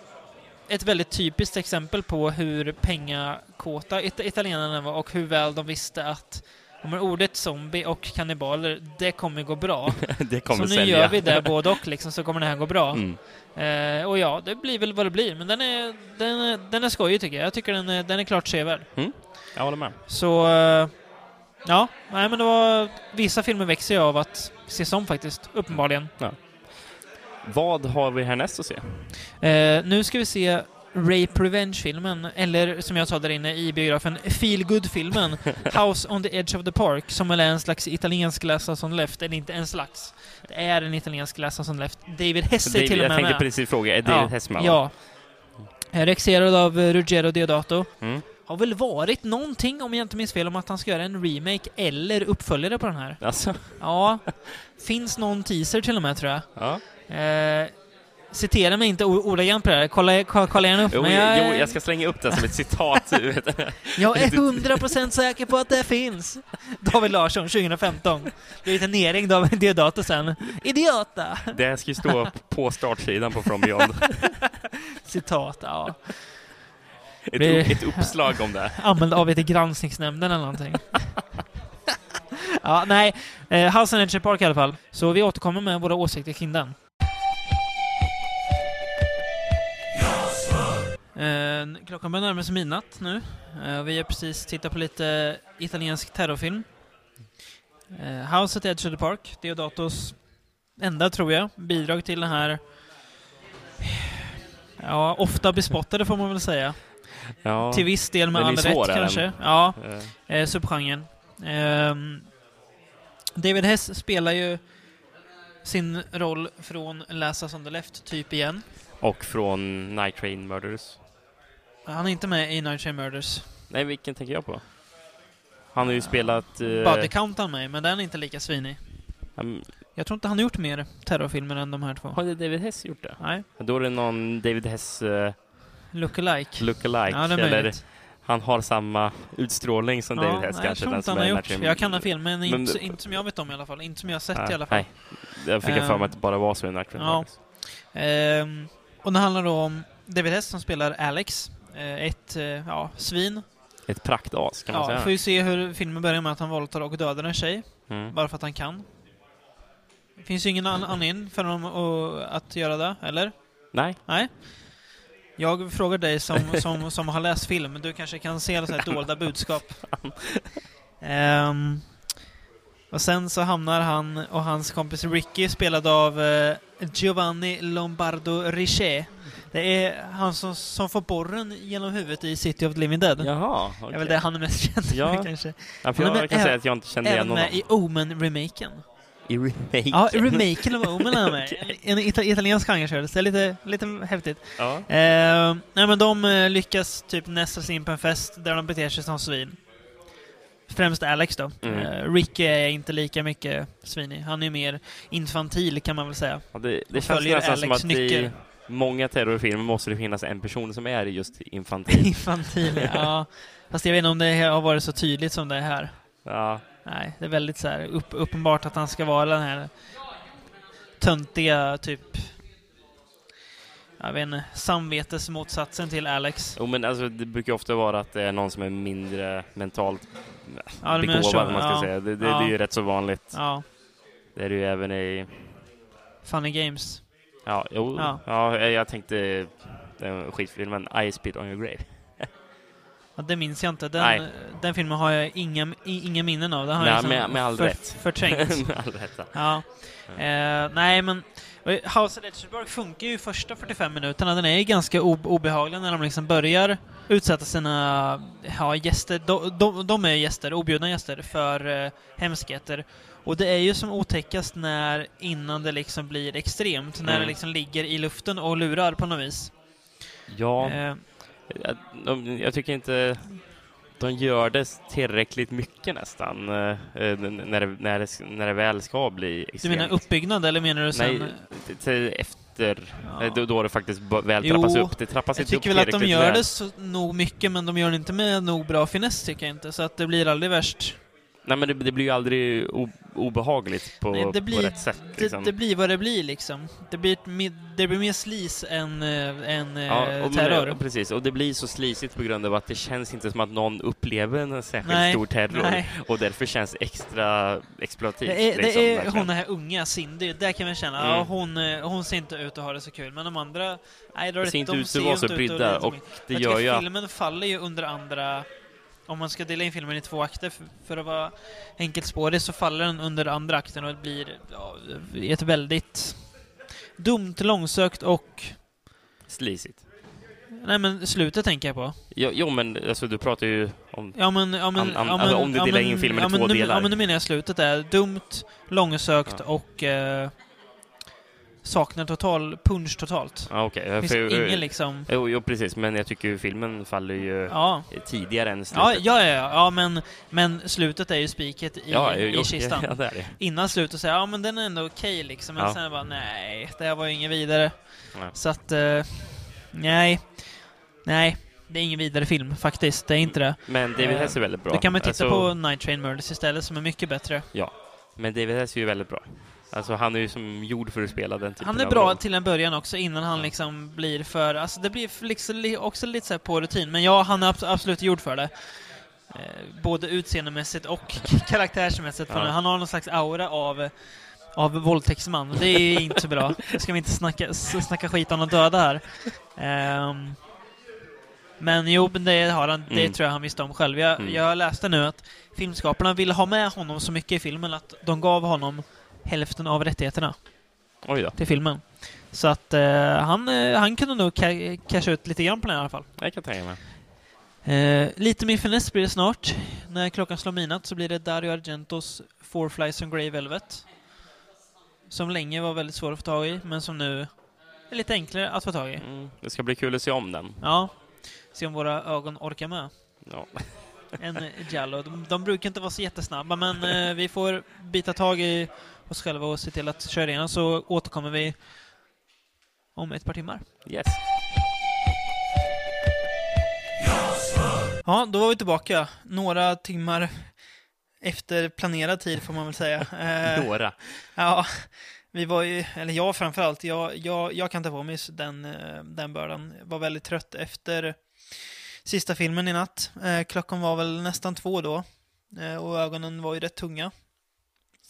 Speaker 3: ett väldigt typiskt exempel på hur pengakåta it italienarna var och hur väl de visste att men ordet zombie och kannibaler, det kommer gå bra. (laughs)
Speaker 4: det kommer
Speaker 3: så nu
Speaker 4: sälja.
Speaker 3: gör vi det både och liksom, så kommer det här gå bra.
Speaker 4: Mm.
Speaker 3: Eh, och ja, det blir väl vad det blir, men den är, den är, den är skojig tycker jag. Jag tycker den är, den är klart sevärd.
Speaker 4: Jag håller med.
Speaker 3: Så, eh, ja, nej men det var, vissa filmer växer jag av att ses om faktiskt, uppenbarligen.
Speaker 4: Vad har vi härnäst att se?
Speaker 3: Eh, nu ska vi se Rape Revenge-filmen, eller som jag sa där inne i biografen, Feel Good-filmen (laughs) House on the Edge of the Park, som är en slags italiensk Last on Left, eller inte en slags. Det är en italiensk Last on Left. David Hess är
Speaker 4: David,
Speaker 3: till och
Speaker 4: jag
Speaker 3: med
Speaker 4: tänkte
Speaker 3: med.
Speaker 4: precis fråga, är David Hess med? va?
Speaker 3: Ja. Eh, Regisserad av eh, Ruggero Deodato.
Speaker 4: Mm.
Speaker 3: Har väl varit någonting, om jag inte minns fel, om att han ska göra en remake eller uppföljare på den här.
Speaker 4: Alltså,
Speaker 3: Ja, (laughs) finns någon teaser till och med tror jag.
Speaker 4: ja.
Speaker 3: Eh, citera mig inte ordagrant på det här, kolla, kolla, gärna upp.
Speaker 4: Jo,
Speaker 3: men jag,
Speaker 4: jo, jag ska slänga upp det som ett citat. (laughs)
Speaker 3: jag är hundra procent säker på att det finns. David Larsson, 2015. Blivit en nering av Deodato sen. Idiota!
Speaker 4: Det ska ju stå på startsidan på From Beyond. (laughs)
Speaker 3: Citat, ja.
Speaker 4: Ett,
Speaker 3: Det-
Speaker 4: ett uppslag om det. (laughs)
Speaker 3: Använd av till granskningsnämnden eller någonting. ja, nej. Eh, House Edge Park i alla fall. Så vi återkommer med våra åsikter kring den. Eh, klockan börjar närma sig midnatt nu. Eh, vi har precis tittat på lite italiensk terrorfilm. Eh, House at Edge of the Park, Deodatos enda, tror jag, bidrag till den här Ja, ofta bespottade får man väl säga.
Speaker 4: Ja.
Speaker 3: Till viss del med all rätt
Speaker 4: är den.
Speaker 3: kanske. Ja,
Speaker 4: Eh,
Speaker 3: eh, subgenren. Ehm, David Hess spelar ju sin roll från Last Us on the Left, typ igen.
Speaker 4: Och från Night Train Murders.
Speaker 3: Han är inte med i Night Train Murders.
Speaker 4: Nej, vilken tänker jag på? Han har ju spelat... Uh,
Speaker 3: Body Count han med, men den är inte lika svinig.
Speaker 4: um,
Speaker 3: Jag tror inte han har gjort mer terrorfilmer än de här två.
Speaker 4: har David Hess gjort det?
Speaker 3: Nej,
Speaker 4: Då är det någon David Hess uh,
Speaker 3: look-alike.
Speaker 4: lookalike.
Speaker 3: Ja, det är
Speaker 4: eller
Speaker 3: möjligt.
Speaker 4: han har samma utstrålning som David Hess
Speaker 3: nej, jag
Speaker 4: kanske.
Speaker 3: tror
Speaker 4: den
Speaker 3: inte han har gjort.
Speaker 4: Train-
Speaker 3: Jag kan ha film, men,
Speaker 4: Men-
Speaker 3: inte, inte som jag vet om i alla fall. Inte som jag har sett
Speaker 4: Ja,
Speaker 3: i alla fall.
Speaker 4: Nej, jag fick jag för mig
Speaker 3: Ehm,
Speaker 4: att det bara var så i Train
Speaker 3: ja. Ehm, och det handlar då om David Hess som spelar Alex. Eh, ett eh, ja, svin.
Speaker 4: Ett praktas kan man
Speaker 3: Ja,
Speaker 4: säga.
Speaker 3: får ju se hur filmen börjar med att han våldtar och dödar en tjej.
Speaker 4: Mm.
Speaker 3: Bara för att han kan. Det finns ju ingen an- anledning för honom att, göra det, eller?
Speaker 4: Nej,
Speaker 3: Nej? Jag frågar dig som, som, som har läst film, du kanske kan se så här dolda budskap. (laughs) Ehm, och sen så hamnar han och hans kompis Ricky, spelad av eh, Giovanni Lombardo Richet. Det är han som, som får borren genom huvudet i City of the Living Dead.
Speaker 4: jaha.
Speaker 3: Det är väl det han är mest känd för
Speaker 4: Ja. (laughs)
Speaker 3: kanske.
Speaker 4: Ja, för jag
Speaker 3: med-
Speaker 4: kan säga att jag inte kände igen
Speaker 3: Även med
Speaker 4: honom.
Speaker 3: i Omen-remaken.
Speaker 4: I remaken?
Speaker 3: Ja, remaken av Omen är med.
Speaker 4: Okej.
Speaker 3: En ita- italiensk genre, så det är lite, lite häftigt.
Speaker 4: Ja.
Speaker 3: Eh, nej men de eh, lyckas typ nästla sig in på en fest där de beter sig som svin. Främst Alex då.
Speaker 4: Mm.
Speaker 3: Eh, Ricky är inte lika mycket svinig. Han är mer infantil kan man väl säga.
Speaker 4: Ja, det, det känns
Speaker 3: följer
Speaker 4: nästan som
Speaker 3: Alex
Speaker 4: att i
Speaker 3: nyckel.
Speaker 4: Många terrorfilmer måste det finnas en person som är just infantil. (laughs)
Speaker 3: infantil, ja. Fast jag vet inte om det har varit så tydligt som det är här.
Speaker 4: ja.
Speaker 3: Nej, det är väldigt så här upp, uppenbart att han ska vara den här töntiga, typ... jag vet inte, samvetesmotsatsen till Alex.
Speaker 4: Jo, men alltså, det brukar ofta vara att det är någon som är mindre mentalt
Speaker 3: Ja, menar så,
Speaker 4: begåvad, man ska
Speaker 3: ja.
Speaker 4: säga. Det, det,
Speaker 3: Ja.
Speaker 4: det är ju rätt så vanligt.
Speaker 3: Ja,
Speaker 4: Det är det ju även i...
Speaker 3: Funny Games.
Speaker 4: Ja, jo,
Speaker 3: Ja.
Speaker 4: ja. jag tänkte den skitfilmen I Spit On Your Grave. (laughs)
Speaker 3: Ja, det minns jag inte. Den,
Speaker 4: Nej.
Speaker 3: den filmen har jag inga, inga minnen av. Den har
Speaker 4: Nej,
Speaker 3: jag liksom
Speaker 4: med- med all
Speaker 3: för,
Speaker 4: rätt.
Speaker 3: förträngt. (laughs)
Speaker 4: Med all rätt.
Speaker 3: Ja. Eh, nej, men House of Edgeburg funkar ju första 45 minuterna. Den är ju ganska obehaglig när de liksom börjar utsätta sina ja, gäster. De, de, de är gäster, objudna gäster, för eh, hemskheter. Och det är ju som otäckast när, innan det liksom blir extremt, när
Speaker 4: Mm.
Speaker 3: det liksom ligger i luften och lurar på något vis.
Speaker 4: Ja,
Speaker 3: Eh,
Speaker 4: jag, de, jag tycker inte de gör det tillräckligt mycket nästan eh, eh, när, det, när, det, när det väl ska bli
Speaker 3: du
Speaker 4: extremt.
Speaker 3: menar uppbyggnad, eller menar du sen...
Speaker 4: Nej, till- efter,
Speaker 3: Ja.
Speaker 4: eh, då, då det faktiskt väl
Speaker 3: Jo,
Speaker 4: trappas upp. Det trappas
Speaker 3: Jag
Speaker 4: inte upp
Speaker 3: tycker väl att de gör
Speaker 4: väl.
Speaker 3: det så, nog mycket, men de gör det inte med nog bra finess, tycker jag inte. Så att det blir aldrig värst.
Speaker 4: Nej, men det, det blir ju aldrig obehagligt på,
Speaker 3: Nej, det blir-
Speaker 4: på rätt sätt. Liksom.
Speaker 3: Det, det blir vad det blir liksom. Det blir, det blir mer slis än, äh, än
Speaker 4: Ja, och,
Speaker 3: terror.
Speaker 4: men, precis. Och det blir så slisigt på grund av att det känns inte som att någon upplever en särskilt
Speaker 3: Nej,
Speaker 4: stor terror.
Speaker 3: nej.
Speaker 4: Och därför känns extra exploativt.
Speaker 3: Det är,
Speaker 4: liksom,
Speaker 3: det är
Speaker 4: verkligen.
Speaker 3: hon den här unga Cindy, där kan man känna,
Speaker 4: Mm.
Speaker 3: ja, hon, eh, hon ser inte ut att ha det så kul. Men de andra, nej,
Speaker 4: Det ser inte ut att vara så brydda.
Speaker 3: lida
Speaker 4: Och
Speaker 3: mycket.
Speaker 4: det gör ju
Speaker 3: filmen faller ju under andra... Om man ska dela in filmen i två akter, för, för att vara enkelspårig, så faller den under andra akten och det blir ja, ett väldigt dumt, långsökt och...
Speaker 4: slisigt.
Speaker 3: Nej men slutet tänker jag på.
Speaker 4: Jo, jo, men alltså, du pratar ju om...
Speaker 3: Ja men... Ja, men,
Speaker 4: An- an-
Speaker 3: ja, men
Speaker 4: alltså, om du
Speaker 3: ja,
Speaker 4: delar
Speaker 3: men-
Speaker 4: in filmen i
Speaker 3: ja,
Speaker 4: två
Speaker 3: nu,
Speaker 4: delar.
Speaker 3: Ja men nu menar jag slutet är dumt, långsökt
Speaker 4: Ja.
Speaker 3: och eh, saknar total punch totalt.
Speaker 4: Ja.
Speaker 3: Det finns
Speaker 4: För-
Speaker 3: ingen liksom...
Speaker 4: Jo, jo, precis. Men jag tycker filmen faller ju
Speaker 3: Ja.
Speaker 4: tidigare än
Speaker 3: Ja,
Speaker 4: slutet.
Speaker 3: ja, ja, ja, ja men, men slutet är ju spiket i,
Speaker 4: ja, jo,
Speaker 3: i kistan.
Speaker 4: Ja, det det.
Speaker 3: Innan slutet säger ja men den är ändå okej liksom, men
Speaker 4: Ja.
Speaker 3: sen bara nej, det här var ju inget vidare.
Speaker 4: Nej.
Speaker 3: Så att, eh, nej. Nej, det är ingen vidare film faktiskt, det är inte det.
Speaker 4: Men David
Speaker 3: Eh,
Speaker 4: Hess är väldigt bra.
Speaker 3: Då kan man titta
Speaker 4: Alltså,
Speaker 3: på Night Train Murders istället, som är mycket bättre.
Speaker 4: Men David Hess är ju väldigt bra. Alltså, han är ju som gjord för att spela den typen
Speaker 3: Han är
Speaker 4: av
Speaker 3: bra
Speaker 4: roll.
Speaker 3: till en början också, innan han liksom blir för... Alltså det blir liksom li- också lite så på rutin, men ja, han är abs- absolut gjord för det. Eh, både utseendemässigt och (laughs) karaktärsmässigt.
Speaker 4: Ja.
Speaker 3: Han har någon slags aura av, av våldtäktsman. Det är inte så bra. Nu (laughs) ska vi inte snacka, snacka skit om de döda här. Ehm, men jo, det har han. Det
Speaker 4: Mm.
Speaker 3: tror jag han visste om själv. Jag,
Speaker 4: Mm.
Speaker 3: jag läste nu att filmskaparna ville ha med honom så mycket i filmen att de gav honom hälften av rättigheterna till filmen. Så att eh, han, eh, han kunde nog ca- casha ut lite grann på den i alla fall.
Speaker 4: Jag kan tänka mig.
Speaker 3: Eh, lite mer finess blir det snart. När klockan slår midnatt så blir det Dario Argentos Four Flies on Grey Velvet. Som länge var väldigt svår att få tag i, men som nu är lite enklare att få tag i.
Speaker 4: Mm, det ska bli kul att se om den.
Speaker 3: Ja, se om våra ögon orkar med.
Speaker 4: Ja.
Speaker 3: En Giallo. De, de brukar inte vara så jättesnabba, men eh, vi får bita tag i oss själva och se till att köra igenom, så återkommer vi om ett par timmar.
Speaker 4: Yes.
Speaker 3: Ja, då var vi tillbaka. Några timmar efter planerad tid får man väl säga. (laughs) Eh,
Speaker 4: Några.
Speaker 3: ja, vi var ju, eller jag framförallt, jag, jag, jag kan ta på mig den, eh, den bördan. Jag var väldigt trött efter sista filmen i natt. Eh, klockan var väl nästan två då. Och ögonen var ju rätt tunga.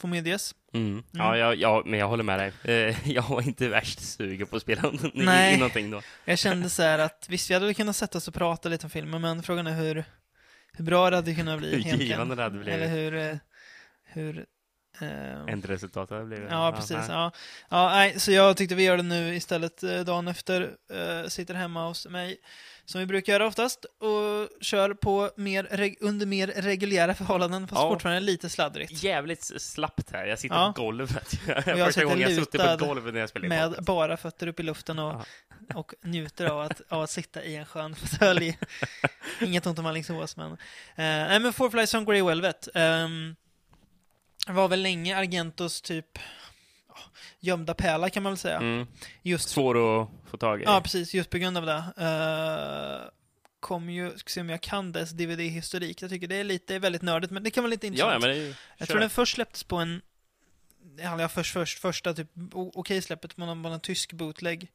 Speaker 3: Får medges.
Speaker 4: Mm. Ja, ja, ja, men jag håller med dig. Eh, (laughs) jag var inte värst sugen på att spela
Speaker 3: Nej.
Speaker 4: i någonting då.
Speaker 3: Jag kände så här att visst, vi hade kunnat sätta oss och prata lite om filmen, men frågan är hur, hur bra det hade kunnat bli
Speaker 4: Hur
Speaker 3: egentligen.
Speaker 4: givande det hade blivit.
Speaker 3: Eller hur... eh, hur eh,
Speaker 4: Ändresultatet hade blivit.
Speaker 3: Ja, precis.
Speaker 4: nej.
Speaker 3: Ja. Ja, nej, så jag tyckte vi gör det nu istället dagen efter. Eh, sitter hemma hos mig, som vi brukar göra oftast, och kör på mer under mer reguljära förhållanden, fast
Speaker 4: Ja.
Speaker 3: fortfarande lite sladdrigt.
Speaker 4: Jävligt slappt här. Jag sitter
Speaker 3: Ja.
Speaker 4: på golvet. (laughs)
Speaker 3: jag
Speaker 4: Första gången jag suttit på
Speaker 3: lutad
Speaker 4: ett golv när jag spelar
Speaker 3: Med
Speaker 4: podcast.
Speaker 3: bara fötter upp i luften och, och njuter av att, av att sitta i en skön fåtölj. (laughs) Inget ont om Alingsås, men... Eh, nej, men Four Flies on Grey Velvet. Um, var väl länge Argentos typ ja, gömda pärla kan man väl säga.
Speaker 4: Mm.
Speaker 3: Just
Speaker 4: Svår att få tag i.
Speaker 3: Ja, precis. Just på grund av det. Uh, kom ju, ska se om jag kan dess DVD-historik. Jag tycker det är lite, väldigt nördigt, men det kan vara lite intressant.
Speaker 4: ja, men det är
Speaker 3: jag tror den först släpptes på en, ja, först, först, första typ okej släppet på någon, på någon tysk bootleg.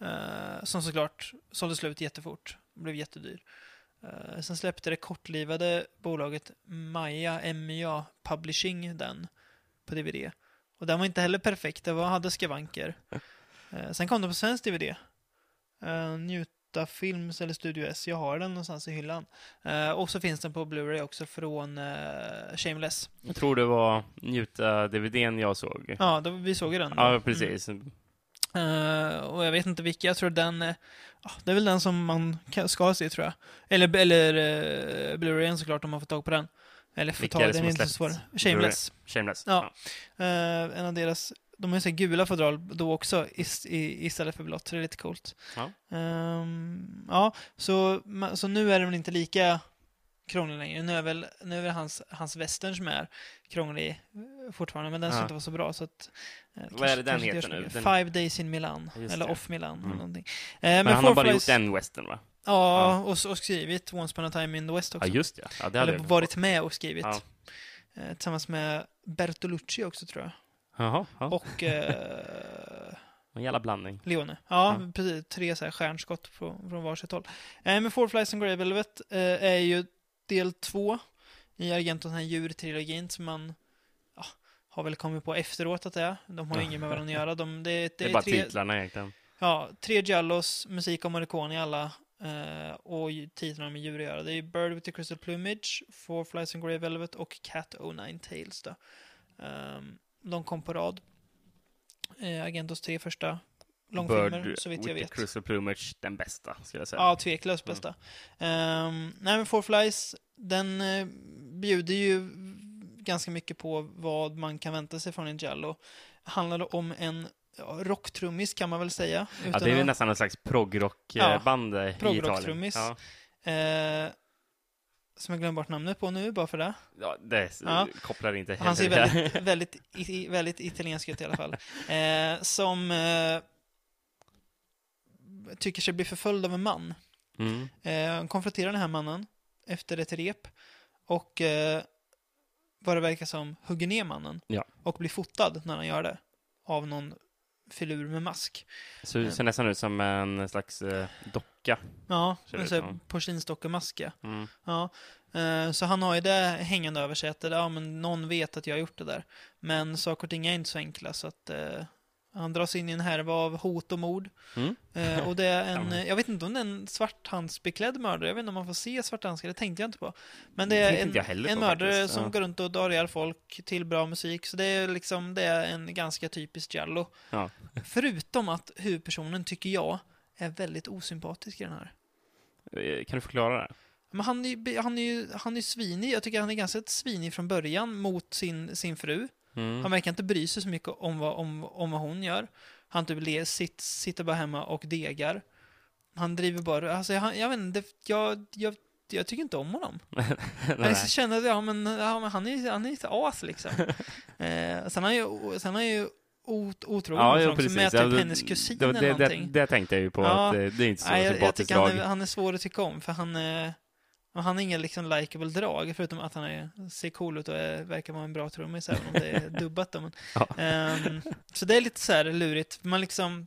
Speaker 3: Eh, som såklart sålde slut jättefort. Blev jättedyr. Eh, sen släppte det kortlivade bolaget Maya, MIA Publishing den på DVD. Och den var inte heller perfekt, det var, hade skavanker. Eh, sen kom den på svensk DVD. Eh, Njuta Films eller Studio S, jag har den någonstans i hyllan. Eh, och så finns den på Blu-ray också från Shameless.
Speaker 4: Jag tror det var Njuta-DVDn jag såg.
Speaker 3: Ja, då, vi såg ju den. då.
Speaker 4: Ja, precis.
Speaker 3: Eh, och jag vet inte vilka, jag tror den, ja, det är väl den som man ka- ska se tror jag. Eller, eller uh, Blu-rayen såklart om man får tag på den. Eller
Speaker 4: det
Speaker 3: den är inte så svår. Shameless.
Speaker 4: Shameless.
Speaker 3: Ja. Eh, en av deras, de har ju så gula fodral då också istället för blått, så det är lite coolt.
Speaker 4: Ja.
Speaker 3: Ehm, ja, så, så nu är det väl inte lika krånglig längre. Nu är väl, nu är väl hans, hans western som är krånglig eh, fortfarande, men den ska
Speaker 4: Ja.
Speaker 3: inte vara så bra. Så att, eh,
Speaker 4: Vad
Speaker 3: kanske-
Speaker 4: är det den heter nu? Den-
Speaker 3: Five Days in Milan,
Speaker 4: Just
Speaker 3: eller
Speaker 4: det.
Speaker 3: Off Milan, eller
Speaker 4: Mm.
Speaker 3: någonting. Eh,
Speaker 4: Men han har bara
Speaker 3: Flies-
Speaker 4: gjort en western, va?
Speaker 3: Ja, och, och skrivit Once upon a time in the West också.
Speaker 4: Ja, just ja. ja det hade
Speaker 3: eller
Speaker 4: jag
Speaker 3: varit med och skrivit.
Speaker 4: Ja.
Speaker 3: Eh, tillsammans med Bertolucci också, tror jag.
Speaker 4: Jaha, ja.
Speaker 3: Och eh, (laughs)
Speaker 4: En jävla blandning.
Speaker 3: Leone. Ja,
Speaker 4: Ja.
Speaker 3: precis. Tre så här stjärnskott från, från varsitt håll. Eh, men Four Flies and Grey Velvet eh, är ju del två i Argentos här djurtrilogin som man ja, har väl kommit på efteråt att det är. De har ju inget med varandra att göra. De, det, (laughs) det,
Speaker 4: Det är bara
Speaker 3: tre,
Speaker 4: titlarna egentligen.
Speaker 3: ja, tre Giallos, musik av Morricone i alla eh, och titlarna med djur att göra. Det är Bird with the Crystal Plumage, Four Flies and Grey Velvet och Cat O' Nine Tails då. Ehm, de kom på rad. Eh, Argentos tre första långfilmer,
Speaker 4: Bird
Speaker 3: så vitt
Speaker 4: with
Speaker 3: jag
Speaker 4: the
Speaker 3: vet.
Speaker 4: Crystal Plumage, den bästa, skulle jag säga.
Speaker 3: Ja, tveklöst bästa. Ehm, nej, men Four Flies, den eh, bjuder ju ganska mycket på vad man kan vänta sig från en Giallo. Handlar om en ja, rocktrummis kan man väl säga.
Speaker 4: Ja, det är
Speaker 3: att-
Speaker 4: nästan en slags
Speaker 3: Ja,
Speaker 4: proggrockband i Italien.
Speaker 3: proggrocktrummis.
Speaker 4: Ja.
Speaker 3: Eh, som jag glömmer bort namnet på nu, bara för det.
Speaker 4: ja, det
Speaker 3: Ja.
Speaker 4: kopplar inte
Speaker 3: Han ser
Speaker 4: heller.
Speaker 3: väldigt, väldigt, i- väldigt italiensk ut i alla fall. Eh, som eh, tycker sig bli förföljd av en man.
Speaker 4: Mm.
Speaker 3: Eh, konfronterar den här mannen efter ett rep och eh, vad det verkar som hugger ner mannen
Speaker 4: Ja.
Speaker 3: och blir fotad när han gör det av någon filur med mask.
Speaker 4: Så, ser nästan ut som en slags eh, docka.
Speaker 3: Ja,
Speaker 4: det
Speaker 3: en ja.
Speaker 4: Mm.
Speaker 3: Ja, eh, så han har ju det hängande över sig att det- ja, men någon vet att jag har gjort det där. Men saker och ting är inte så enkla så att eh, han dras in i en härva av hot och mord.
Speaker 4: Mm.
Speaker 3: Eh, och det är (laughs) en, jag vet inte om det är en svarthandsbeklädd mördare, jag vet inte om man får se svarthandskar, det tänkte jag inte på. Men det är en, en
Speaker 4: på
Speaker 3: mördare
Speaker 4: faktiskt,
Speaker 3: som
Speaker 4: ja.
Speaker 3: går runt och drar ihjäl folk till bra musik, så det är liksom, det är en ganska typisk Giallo.
Speaker 4: Ja.
Speaker 3: Förutom att huvudpersonen, tycker jag, är väldigt osympatisk i den här.
Speaker 4: Eh, Kan du förklara det?
Speaker 3: Men han är, ju- han är han är svinig. Jag tycker han är ganska svinig från början mot sin, sin fru.
Speaker 4: Mm.
Speaker 3: Han verkar inte bry sig så mycket om vad, om, om vad hon gör. Han typ le, sitt, sitter bara hemma och degar. Han driver bara... Alltså, han, jag vet inte, det- jag, jag, jag tycker inte om honom. (laughs) Jag känner att ja, men, ja, men han är han är ett as liksom. (laughs) eh, sen är han ju, sen ot- otrogen
Speaker 4: Ja, ja, precis.
Speaker 3: med typ
Speaker 4: Ja, det-
Speaker 3: hennes kusin
Speaker 4: det,
Speaker 3: eller
Speaker 4: det, det,
Speaker 3: någonting.
Speaker 4: det tänkte jag ju på,
Speaker 3: Ja.
Speaker 4: att eh, det är inte så
Speaker 3: Nej, jag, jag
Speaker 4: sympatiskt
Speaker 3: tycker han är, han är svår att tycka om, för han är... Han har inga liksom likable drag, förutom att han är, ser cool ut och är, verkar vara en bra trummis, även om det är (laughs) dubbat. Då, men,
Speaker 4: Ja.
Speaker 3: Ehm, så det är lite så här lurigt. Man liksom...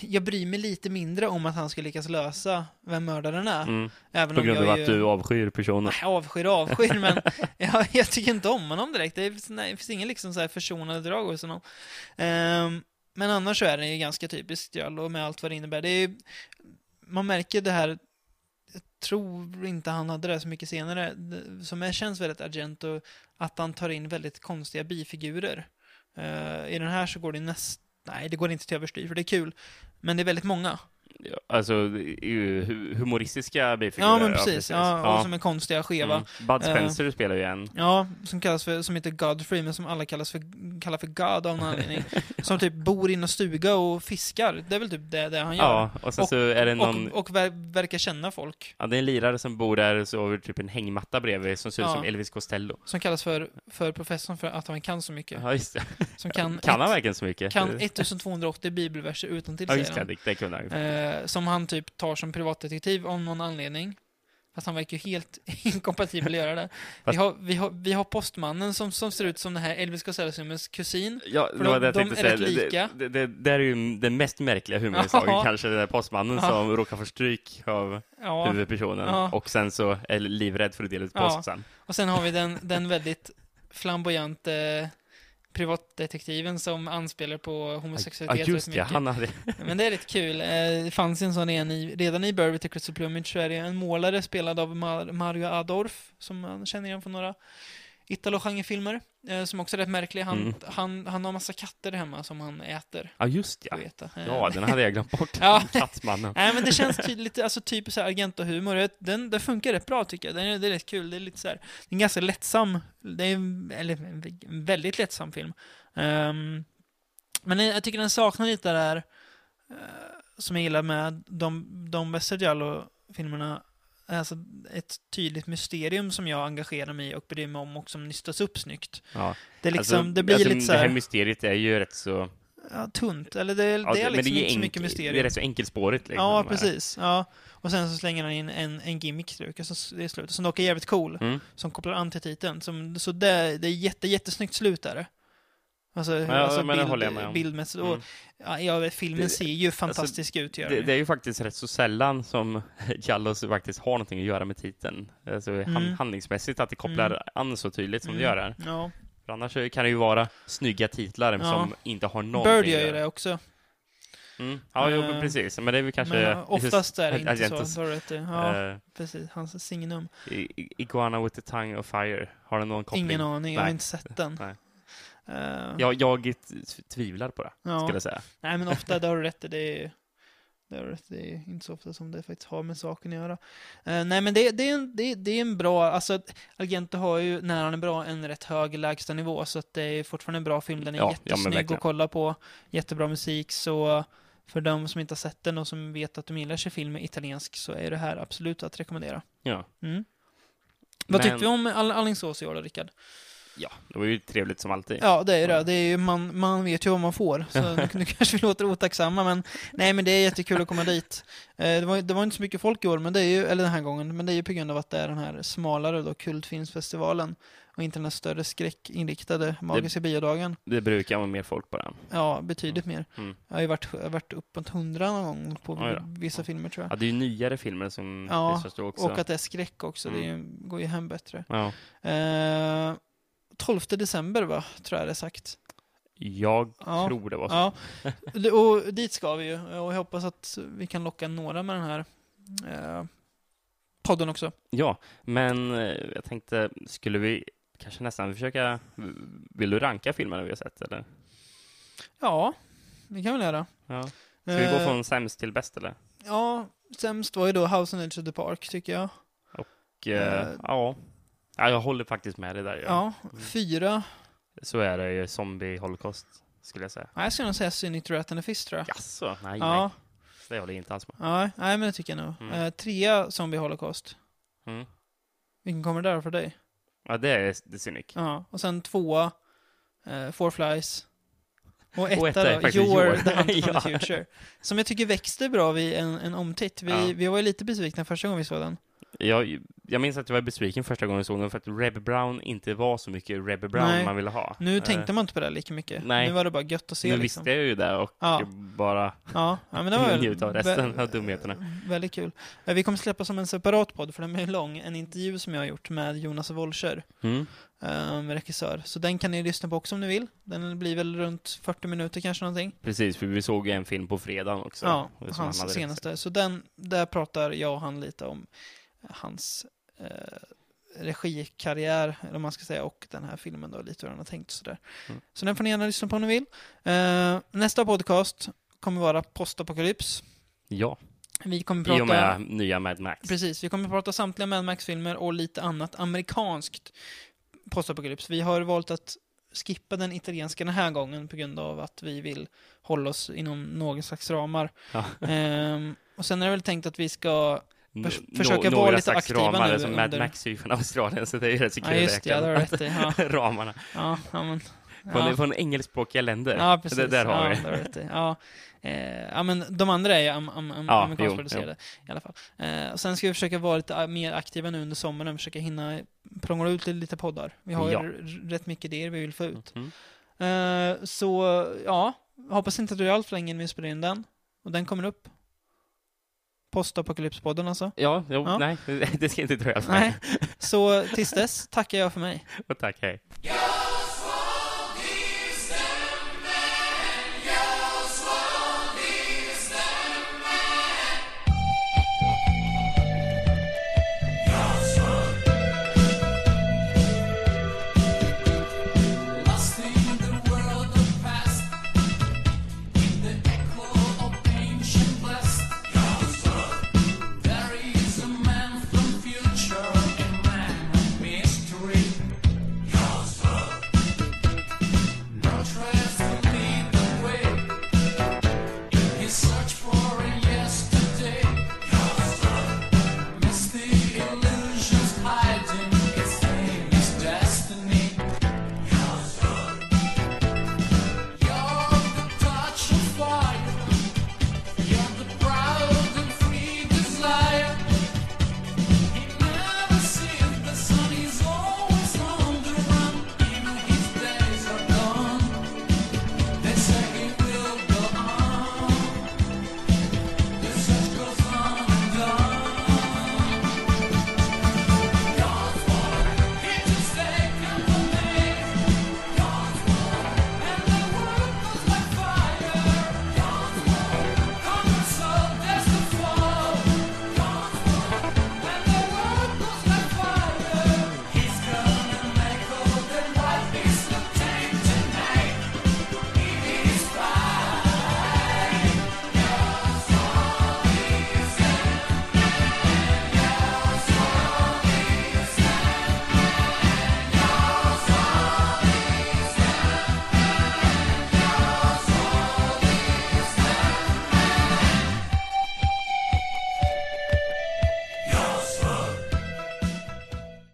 Speaker 3: Jag bryr mig lite mindre om att han ska lyckas lösa vem mördaren är.
Speaker 4: Mm.
Speaker 3: Även
Speaker 4: På
Speaker 3: om
Speaker 4: grund
Speaker 3: jag
Speaker 4: av
Speaker 3: ju-
Speaker 4: att du avskyr personen.
Speaker 3: Nej, avskyr och avskyr, men (laughs) jag, jag tycker inte om honom direkt. Det, är, nej, det finns ingen liksom så här försonande drag hos honom. Ehm, men annars så är det ju ganska typiskt Jallo med allt vad det innebär. Det är, man märker det här, tror inte han hade det så mycket senare, som är, känns väldigt Argento, att han tar in väldigt konstiga bifigurer. Uh, I den här så går det näst, nej det går inte till överstyr för det är kul, men det är väldigt många.
Speaker 4: Alltså, humoristiska bifigurer.
Speaker 3: Ja men precis, ja, och
Speaker 4: Ja.
Speaker 3: som är konstiga, skeva.
Speaker 4: Mm. Bud
Speaker 3: Eh.
Speaker 4: Spencer spelar ju en.
Speaker 3: Ja, som kallas för, som heter Godfrey, men som alla kallas för, kallar för God av någon anledning. (laughs) Som typ bor i en stuga och fiskar. Det är väl typ det, det han gör.
Speaker 4: Ja, och sen
Speaker 3: Och-
Speaker 4: så är det någon...
Speaker 3: Och, och ver, verkar känna folk.
Speaker 4: Ja, det är en lirare som bor där har vi typ en hängmatta bredvid som ser ut
Speaker 3: Ja.
Speaker 4: som Elvis Costello.
Speaker 3: Som kallas för, för professorn för att han kan så mycket.
Speaker 4: Ja, just det.
Speaker 3: Som kan,
Speaker 4: Kan han
Speaker 3: ett,
Speaker 4: verkligen så mycket?
Speaker 3: kan 1280 bibelverser utan till
Speaker 4: Ja, just det.
Speaker 3: han.
Speaker 4: Det, det kunde han ju.
Speaker 3: Eh, som han typ tar som privatdetektiv av någon anledning. Att han verkar ju helt (laughs) inkompatibel att göra det. Vi
Speaker 4: Fast-
Speaker 3: har, vi, har, vi har postmannen som, som ser ut som den här Elvis Costello-filmens kusin.
Speaker 4: Ja,
Speaker 3: För
Speaker 4: det
Speaker 3: de-
Speaker 4: var det jag
Speaker 3: de
Speaker 4: tänkte
Speaker 3: är
Speaker 4: säga.
Speaker 3: rätt lika.
Speaker 4: det, det, det är ju den mest märkliga humorsaken,
Speaker 3: Ja.
Speaker 4: kanske den där postmannen
Speaker 3: Ja.
Speaker 4: som råkar få stryk av
Speaker 3: Ja.
Speaker 4: huvudpersonen
Speaker 3: Ja.
Speaker 4: och sen så är livrädd för att dela ut post sen.
Speaker 3: Och sen har vi den, den väldigt flamboyante privatdetektiven som anspelar på
Speaker 4: Ja,
Speaker 3: homosexualitet
Speaker 4: just
Speaker 3: väldigt
Speaker 4: ja, han hade...
Speaker 3: Men det är lite kul. Eh, Det fanns en sån redan i, redan i Burvey till Crystal Plumage så är det en målare spelad av Mar- Mario Adorf, som man känner igen från några Italo-genrefilmer, som också är rätt märklig. Han,
Speaker 4: Mm.
Speaker 3: han, han har massa katter hemma som han äter,
Speaker 4: Ja, just ja.
Speaker 3: Eh,
Speaker 4: Ja, den hade jag glömt bort. (laughs)
Speaker 3: Ja.
Speaker 4: Kattmannen.
Speaker 3: Nej men det känns ty- lite, alltså typ så här Argento-humor. Den, den funkar rätt bra tycker jag. Den är, det är rätt kul. Det är lite så här, det är en ganska lättsam, det är en, eller en väldigt lättsam film. Ehm, men jag tycker den saknar lite det där eh, som jag gillar med de, de bästa Giallo-filmerna. Alltså ett tydligt mysterium som jag engagerar mig i och bryr mig om och som nystas upp snyggt.
Speaker 4: Ja.
Speaker 3: Det, liksom,
Speaker 4: Alltså,
Speaker 3: det blir
Speaker 4: alltså,
Speaker 3: lite så
Speaker 4: Det här
Speaker 3: här,
Speaker 4: mysteriet är ju rätt så...
Speaker 3: ja, tunt. Eller det,
Speaker 4: Ja,
Speaker 3: det är
Speaker 4: men
Speaker 3: liksom
Speaker 4: är
Speaker 3: inte så
Speaker 4: enk-
Speaker 3: mycket mysterium.
Speaker 4: Det är rätt så enkelspårigt. Liksom,
Speaker 3: Ja, precis. Ja. Och sen så slänger han in en, en gimmick tror jag, så det är slutet, som dock är jävligt cool,
Speaker 4: Mm.
Speaker 3: som kopplar an till titeln. Som, så det, det är jätte, jättesnyggt slut där. Alltså,
Speaker 4: Ja,
Speaker 3: alltså
Speaker 4: men det
Speaker 3: bild,
Speaker 4: håller jag med om.
Speaker 3: bildmässigt.
Speaker 4: Mm.
Speaker 3: Och, ja, filmen
Speaker 4: Det-
Speaker 3: ser ju fantastisk ut, gör
Speaker 4: Det, det är ju faktiskt rätt så sällan som (laughs) Jallos faktiskt har någonting att göra med titeln. Alltså
Speaker 3: Mm.
Speaker 4: hand, handlingsmässigt, att det kopplar
Speaker 3: Mm.
Speaker 4: an så tydligt som
Speaker 3: Mm.
Speaker 4: det gör här.
Speaker 3: Ja.
Speaker 4: För annars kan det ju vara snygga titlar
Speaker 3: Ja.
Speaker 4: som inte har någonting
Speaker 3: Bird gör ju det också.
Speaker 4: Mm. Ja, jo,
Speaker 3: Eh,
Speaker 4: precis. Men det är väl kanske...
Speaker 3: men uh, oftast är det (laughs) inte så. Ja,
Speaker 4: eh,
Speaker 3: precis. Hans signum.
Speaker 4: I- Iguana with the tongue of fire. Har den någon koppling?
Speaker 3: Ingen aning, jag har
Speaker 4: Nej.
Speaker 3: inte sett den. (laughs)
Speaker 4: Nej.
Speaker 3: Eh,
Speaker 4: Jag, jag tvivlar på det,
Speaker 3: ja.
Speaker 4: skulle jag säga.
Speaker 3: Nej men ofta, (laughs) det har du rätt i, det är, det har du rätt i, det är inte så ofta som det faktiskt har med saken att göra. Eh, nej men det, det, är en, det, det är en bra, alltså Argento har ju, när han är bra, en rätt hög lägstanivå, så att det är fortfarande en bra film, den är
Speaker 4: Ja, ja,
Speaker 3: jättesnygg
Speaker 4: verkligen.
Speaker 3: att kolla på, jättebra musik, så för de som inte har sett den och som vet att de gillar sig film med italiensk så är det här absolut att rekommendera.
Speaker 4: Ja.
Speaker 3: Mm. Vad
Speaker 4: Men-
Speaker 3: tyckte vi om All- Alingsås i år då, Rickard?
Speaker 4: Ja, det var ju trevligt som alltid.
Speaker 3: Ja, det är det. det är ju, man, man vet ju vad man får, så nu, (laughs) nu kanske vi låter otacksamma, men nej, men det är jättekul att komma dit. Eh, det, var, det var inte så mycket folk i år, men det är ju, eller den här gången, men det är ju på grund av att det är den här smalare då, kultfilmsfestivalen och inte den här större skräckinriktade Magiska biodagen.
Speaker 4: Det brukar vara mer folk på den.
Speaker 3: Ja, betydligt mer.
Speaker 4: Mm.
Speaker 3: Jag har ju varit, varit uppåt hundra någon gång på vissa filmer tror jag.
Speaker 4: Ja, det är ju nyare filmer som
Speaker 3: Ja,
Speaker 4: visas då också.
Speaker 3: Och att det är skräck också, det
Speaker 4: Mm.
Speaker 3: ju- går ju hem bättre.
Speaker 4: Ja.
Speaker 3: Eh, 12 december va, tror jag det är sagt.
Speaker 4: Jag
Speaker 3: Ja.
Speaker 4: tror det var så.
Speaker 3: Ja, och dit ska vi ju. Och jag hoppas att vi kan locka några med den här eh, podden också.
Speaker 4: Ja, men eh, jag tänkte, skulle vi kanske nästan försöka... Vill du ranka filmerna vi har sett, eller?
Speaker 3: Ja, det kan vi göra.
Speaker 4: Ja. Ska vi gå
Speaker 3: Eh,
Speaker 4: från sämst till bäst, eller?
Speaker 3: Ja, sämst var ju då House on Edge of the Park, tycker jag.
Speaker 4: Och, eh,
Speaker 3: eh,
Speaker 4: ja. Ja, jag håller faktiskt med dig där. Ja.
Speaker 3: Ja, fyra.
Speaker 4: Så är det ju Zombie Holocaust, skulle jag säga.
Speaker 3: Nej, jag skulle nog säga Cynic Rat and the Fist, tror jag.
Speaker 4: Jaså? Nej, nej.
Speaker 3: Ja,
Speaker 4: Det håller jag inte alls med.
Speaker 3: ja, nej, men det tycker jag nog.
Speaker 4: Mm.
Speaker 3: Eh, trea, Zombie Holocaust.
Speaker 4: Mm.
Speaker 3: Vilken kommer där för dig?
Speaker 4: Ja, det är The Cynic.
Speaker 3: Ja, och sen tvåa, eh, Four Flies. Och etta,
Speaker 4: Och etta är
Speaker 3: då, Your,
Speaker 4: Your. (laughs)
Speaker 3: The Hunt from the (laughs) Future. Som jag tycker växte bra vid en, en omtitt. Vi,
Speaker 4: Ja.
Speaker 3: vi var ju lite besvikna första gången vi såg den.
Speaker 4: Jag, jag minns att jag var besviken första gången jag såg den för att Reb Brown inte var så mycket Reb Brown
Speaker 3: Nej.
Speaker 4: man ville ha.
Speaker 3: Nu
Speaker 4: Eh,
Speaker 3: tänkte man inte på det lika mycket.
Speaker 4: nej.
Speaker 3: Nu var det bara gött att se
Speaker 4: Nu
Speaker 3: liksom.
Speaker 4: visste jag ju det och
Speaker 3: Ja.
Speaker 4: bara
Speaker 3: Ja, ja, men det var (laughs)
Speaker 4: njuta av resten av dumheterna.
Speaker 3: Väldigt kul. Eh, Vi kommer släppa som en separat podd, för den är lång, en intervju som jag har gjort med Jonas Wolscher,
Speaker 4: Mm.
Speaker 3: eh, regissör. Så den kan ni lyssna på också om ni vill. Den blir väl runt 40 minuter kanske någonting.
Speaker 4: Precis, för vi såg en film på fredagen också.
Speaker 3: Ja,
Speaker 4: han
Speaker 3: hans
Speaker 4: regisserat.
Speaker 3: senaste. Så den, där pratar jag och han lite om hans eh, regikarriär, eller vad man ska säga, och den här filmen då, lite hur han har tänkt sådär.
Speaker 4: Mm.
Speaker 3: Så den får ni gärna lyssna på om ni vill. Eh, nästa podcast kommer vara Postapokalyps.
Speaker 4: Ja,
Speaker 3: Vi kommer
Speaker 4: i
Speaker 3: prata...
Speaker 4: och med nya Mad Max.
Speaker 3: Precis, vi kommer prata samtliga Mad Max-filmer och lite annat amerikanskt postapokalyps. Vi har valt att skippa den italienska den här gången på grund av att vi vill hålla oss inom någon slags ramar.
Speaker 4: Ja.
Speaker 3: Ehm, och sen är det väl tänkt att vi ska... Förs- försöka vara lite aktiva
Speaker 4: ramar,
Speaker 3: nu
Speaker 4: som Mad
Speaker 3: under-
Speaker 4: Max är ju från Australien, så det är ju rätt så kul
Speaker 3: Ja, just det, du
Speaker 4: räkna
Speaker 3: rätt i. (laughs) Ja,
Speaker 4: ramarna.
Speaker 3: ja, ja, men
Speaker 4: Från,
Speaker 3: Ja.
Speaker 4: från engelskspråkiga länder.
Speaker 3: Ja, precis.
Speaker 4: Det, där har
Speaker 3: ja,
Speaker 4: vi.
Speaker 3: du rätt i. ja. Eh, ja, men de andra är ju am, am, am,
Speaker 4: Ja,
Speaker 3: amerikanskproducerade i alla fall. Eh, och sen ska vi försöka vara lite mer aktiva nu under sommaren, försöka hinna prångla ut lite, poddar. Vi har
Speaker 4: Ja.
Speaker 3: rätt mycket idéer vi vill få ut.
Speaker 4: Mm.
Speaker 3: Eh, så, ja, hoppas inte att det är allt för länge innan vi spelar in den. Och den kommer upp. Postapokalypspodden alltså.
Speaker 4: Ja, jo,
Speaker 3: Ja.
Speaker 4: nej, (laughs) det ska inte dröja
Speaker 3: Nej. Så tills dess tackar jag för mig. (laughs)
Speaker 4: Och tack, hej.